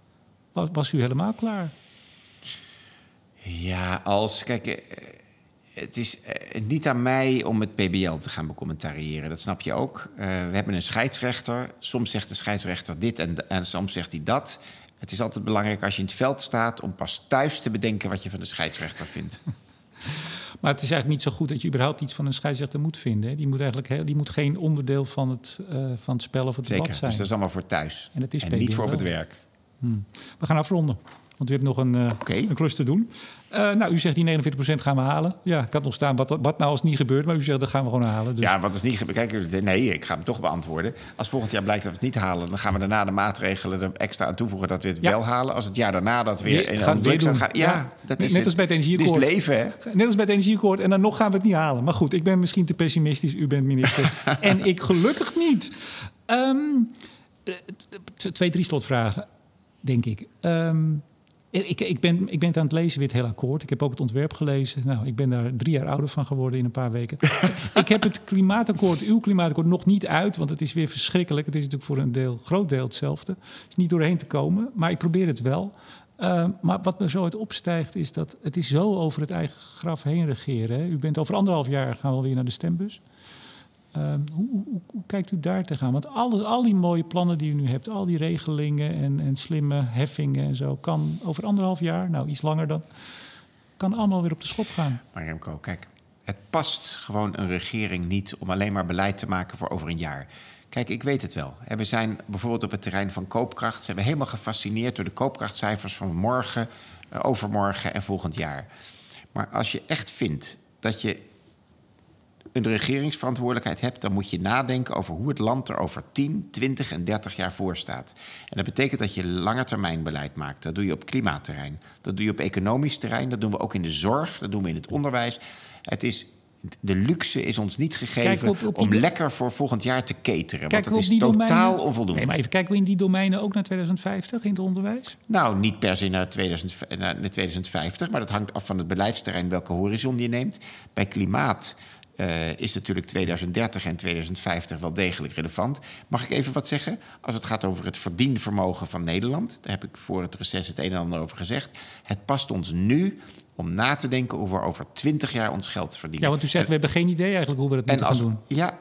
Was, was u helemaal klaar? Ja, als. Kijk, eh, het is eh, niet aan mij om het PBL te gaan becommentariëren. Dat snap je ook. Eh, we hebben een scheidsrechter. Soms zegt de scheidsrechter dit en, en soms zegt hij dat. Het is altijd belangrijk als je in het veld staat om pas thuis te bedenken wat je van de scheidsrechter vindt. *laughs* Maar het is eigenlijk niet zo goed dat je überhaupt iets van een scheidsrechter moet vinden. hè. Die moet eigenlijk heel- die moet geen onderdeel van het, eh, van het spel of het Zeker. debat Dus zijn. dat is allemaal voor thuis. En het is en niet voor op het werk. We gaan afronden. Want u hebt nog een, eh, een klus te doen. Eh, nou, u zegt die 49% gaan we halen. Ja, ik had nog staan wat, wat nou als het niet gebeurt. Maar u zegt dat gaan we gewoon halen. Dus Ja, wat is niet gebeurd? Kijk, nee, ik ga hem toch beantwoorden. Als volgend jaar blijkt dat we het niet halen, dan gaan we daarna de maatregelen er extra aan toevoegen dat we het Ja. wel halen. Als het jaar daarna dat weer. Weer- en gaan we weer doen. ja, Ja. dat is net het. als bij het Dit is energieakkoord. leven, hè? Net als bij het energieakkoord. En dan nog gaan we het niet halen. Maar goed, ik ben misschien te pessimistisch. U bent minister. *laughs* en ik gelukkig niet. Ehm, eh, twee, drie slotvragen, denk ik. Ehm, ik, ik, ben, ik ben het aan het lezen, weer het hele akkoord. Ik heb ook het ontwerp gelezen. Nou, ik ben daar drie jaar ouder van geworden in een paar weken. *laughs* ik heb het klimaatakkoord, uw klimaatakkoord, nog niet uit. Want het is weer verschrikkelijk. Het is natuurlijk voor een deel, groot deel hetzelfde. Het is niet doorheen te komen, maar ik probeer het wel. Uh, maar wat me zo uit opstijgt is dat het is zo over het eigen graf heen regeren. Hè? U bent over anderhalf jaar gaan we alweer naar de stembus. Uh, hoe, kijkt u daar tegenaan? Want alle, al die mooie plannen die u nu hebt, al die regelingen en, en slimme heffingen en zo, kan over anderhalf jaar, nou iets langer dan, kan allemaal weer op de schop gaan. Maar Remco, kijk, het past gewoon een regering niet om alleen maar beleid te maken voor over een jaar. Kijk, ik weet het wel. We zijn bijvoorbeeld op het terrein van koopkracht... zijn we helemaal gefascineerd door de koopkrachtcijfers van morgen, uh, overmorgen en volgend jaar. Maar als je echt vindt dat je een regeringsverantwoordelijkheid hebt... dan moet je nadenken over hoe het land er over 10, 20 en 30 jaar voor staat. En dat betekent dat je langetermijnbeleid maakt. Dat doe je op klimaatterrein, dat doe je op economisch terrein... dat doen we ook in de zorg, dat doen we in het onderwijs. Het is de luxe is ons niet gegeven Kijk, op, op om lekker voor volgend jaar te cateren. Kijk, want dat is totaal domeinen... onvoldoende. Nee, maar even kijken we in die domeinen ook naar 2050 in het onderwijs? Nou, niet per se naar, 2000, naar 2050, maar dat hangt af van het beleidsterrein welke horizon je neemt. Bij klimaat uh, is natuurlijk 2030 en 2050 wel degelijk relevant. Mag ik even wat zeggen? Als het gaat over het verdienvermogen van Nederland, daar heb ik voor het reces het een en ander over gezegd. Het past ons nu om na te denken hoe we over 20 jaar ons geld verdienen. Ja, want u zegt, we hebben geen idee eigenlijk hoe we dat moeten als, gaan doen. Ja,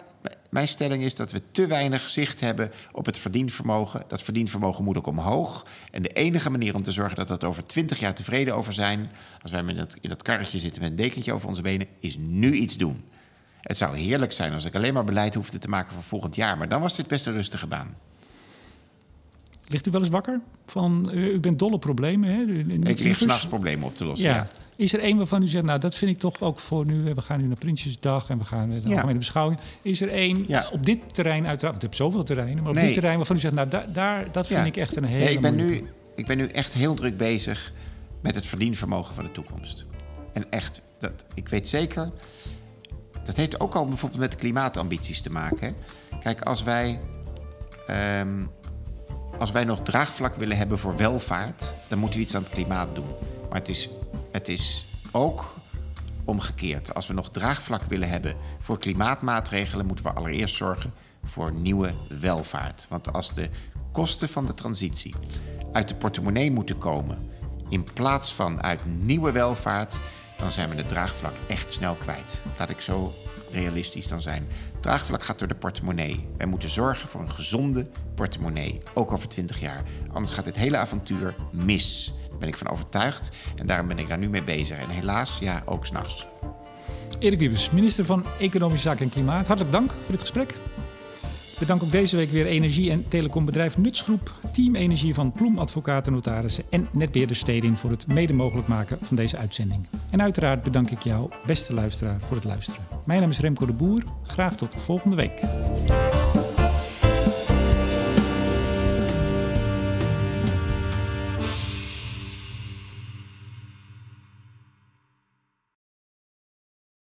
mijn stelling is dat we te weinig zicht hebben op het verdienvermogen. Dat verdienvermogen moet ook omhoog. En de enige manier om te zorgen dat we er over 20 jaar tevreden over zijn... als wij in dat, in dat karretje zitten met een dekentje over onze benen... is nu iets doen. Het zou heerlijk zijn als ik alleen maar beleid hoefde te maken voor volgend jaar. Maar dan was dit best een rustige baan. Ligt u wel eens wakker? Van, u bent dolle problemen, hè? Ik lig s'nachts problemen op te lossen. Ja. ja. Is er één waarvan u zegt, nou dat vind ik toch ook voor nu, we gaan nu naar Prinsjesdag en we gaan naar de Ja. algemene beschouwing. Is er één Ja. op dit terrein uiteraard, ik heb zoveel terreinen, maar op Nee. dit terrein waarvan u zegt, nou daar, daar dat vind ik echt een hele Nee, ik, ben nu, ik ben nu echt heel druk bezig met het verdienvermogen van de toekomst. En echt, dat, ik weet zeker. Dat heeft ook al bijvoorbeeld met klimaatambities te maken. Kijk, als wij, ehm, als wij nog draagvlak willen hebben voor welvaart, dan moeten we iets aan het klimaat doen. Maar het is, het is ook omgekeerd. Als we nog draagvlak willen hebben voor klimaatmaatregelen, moeten we allereerst zorgen voor nieuwe welvaart. Want als de kosten van de transitie uit de portemonnee moeten komen, in plaats van uit nieuwe welvaart, dan zijn we het draagvlak echt snel kwijt. Laat ik zo realistisch dan zijn. Draagvlak gaat door de portemonnee. Wij moeten zorgen voor een gezonde portemonnee, ook over 20 jaar. Anders gaat dit hele avontuur mis. Daar ben ik van overtuigd en daarom ben ik daar nu mee bezig. En helaas, ja, ook s'nachts. Erik Wiebes, minister van Economische Zaken en Klimaat. Hartelijk dank voor dit gesprek. Bedank ook deze week weer energie- en telecombedrijf Nutsgroep, Team Energie van Ploem Advocaten Notarissen en Netbeheerder Stedin voor het mede mogelijk maken van deze uitzending. En uiteraard bedank ik jou, beste luisteraar, voor het luisteren. Mijn naam is Remco de Boer. Graag tot volgende week.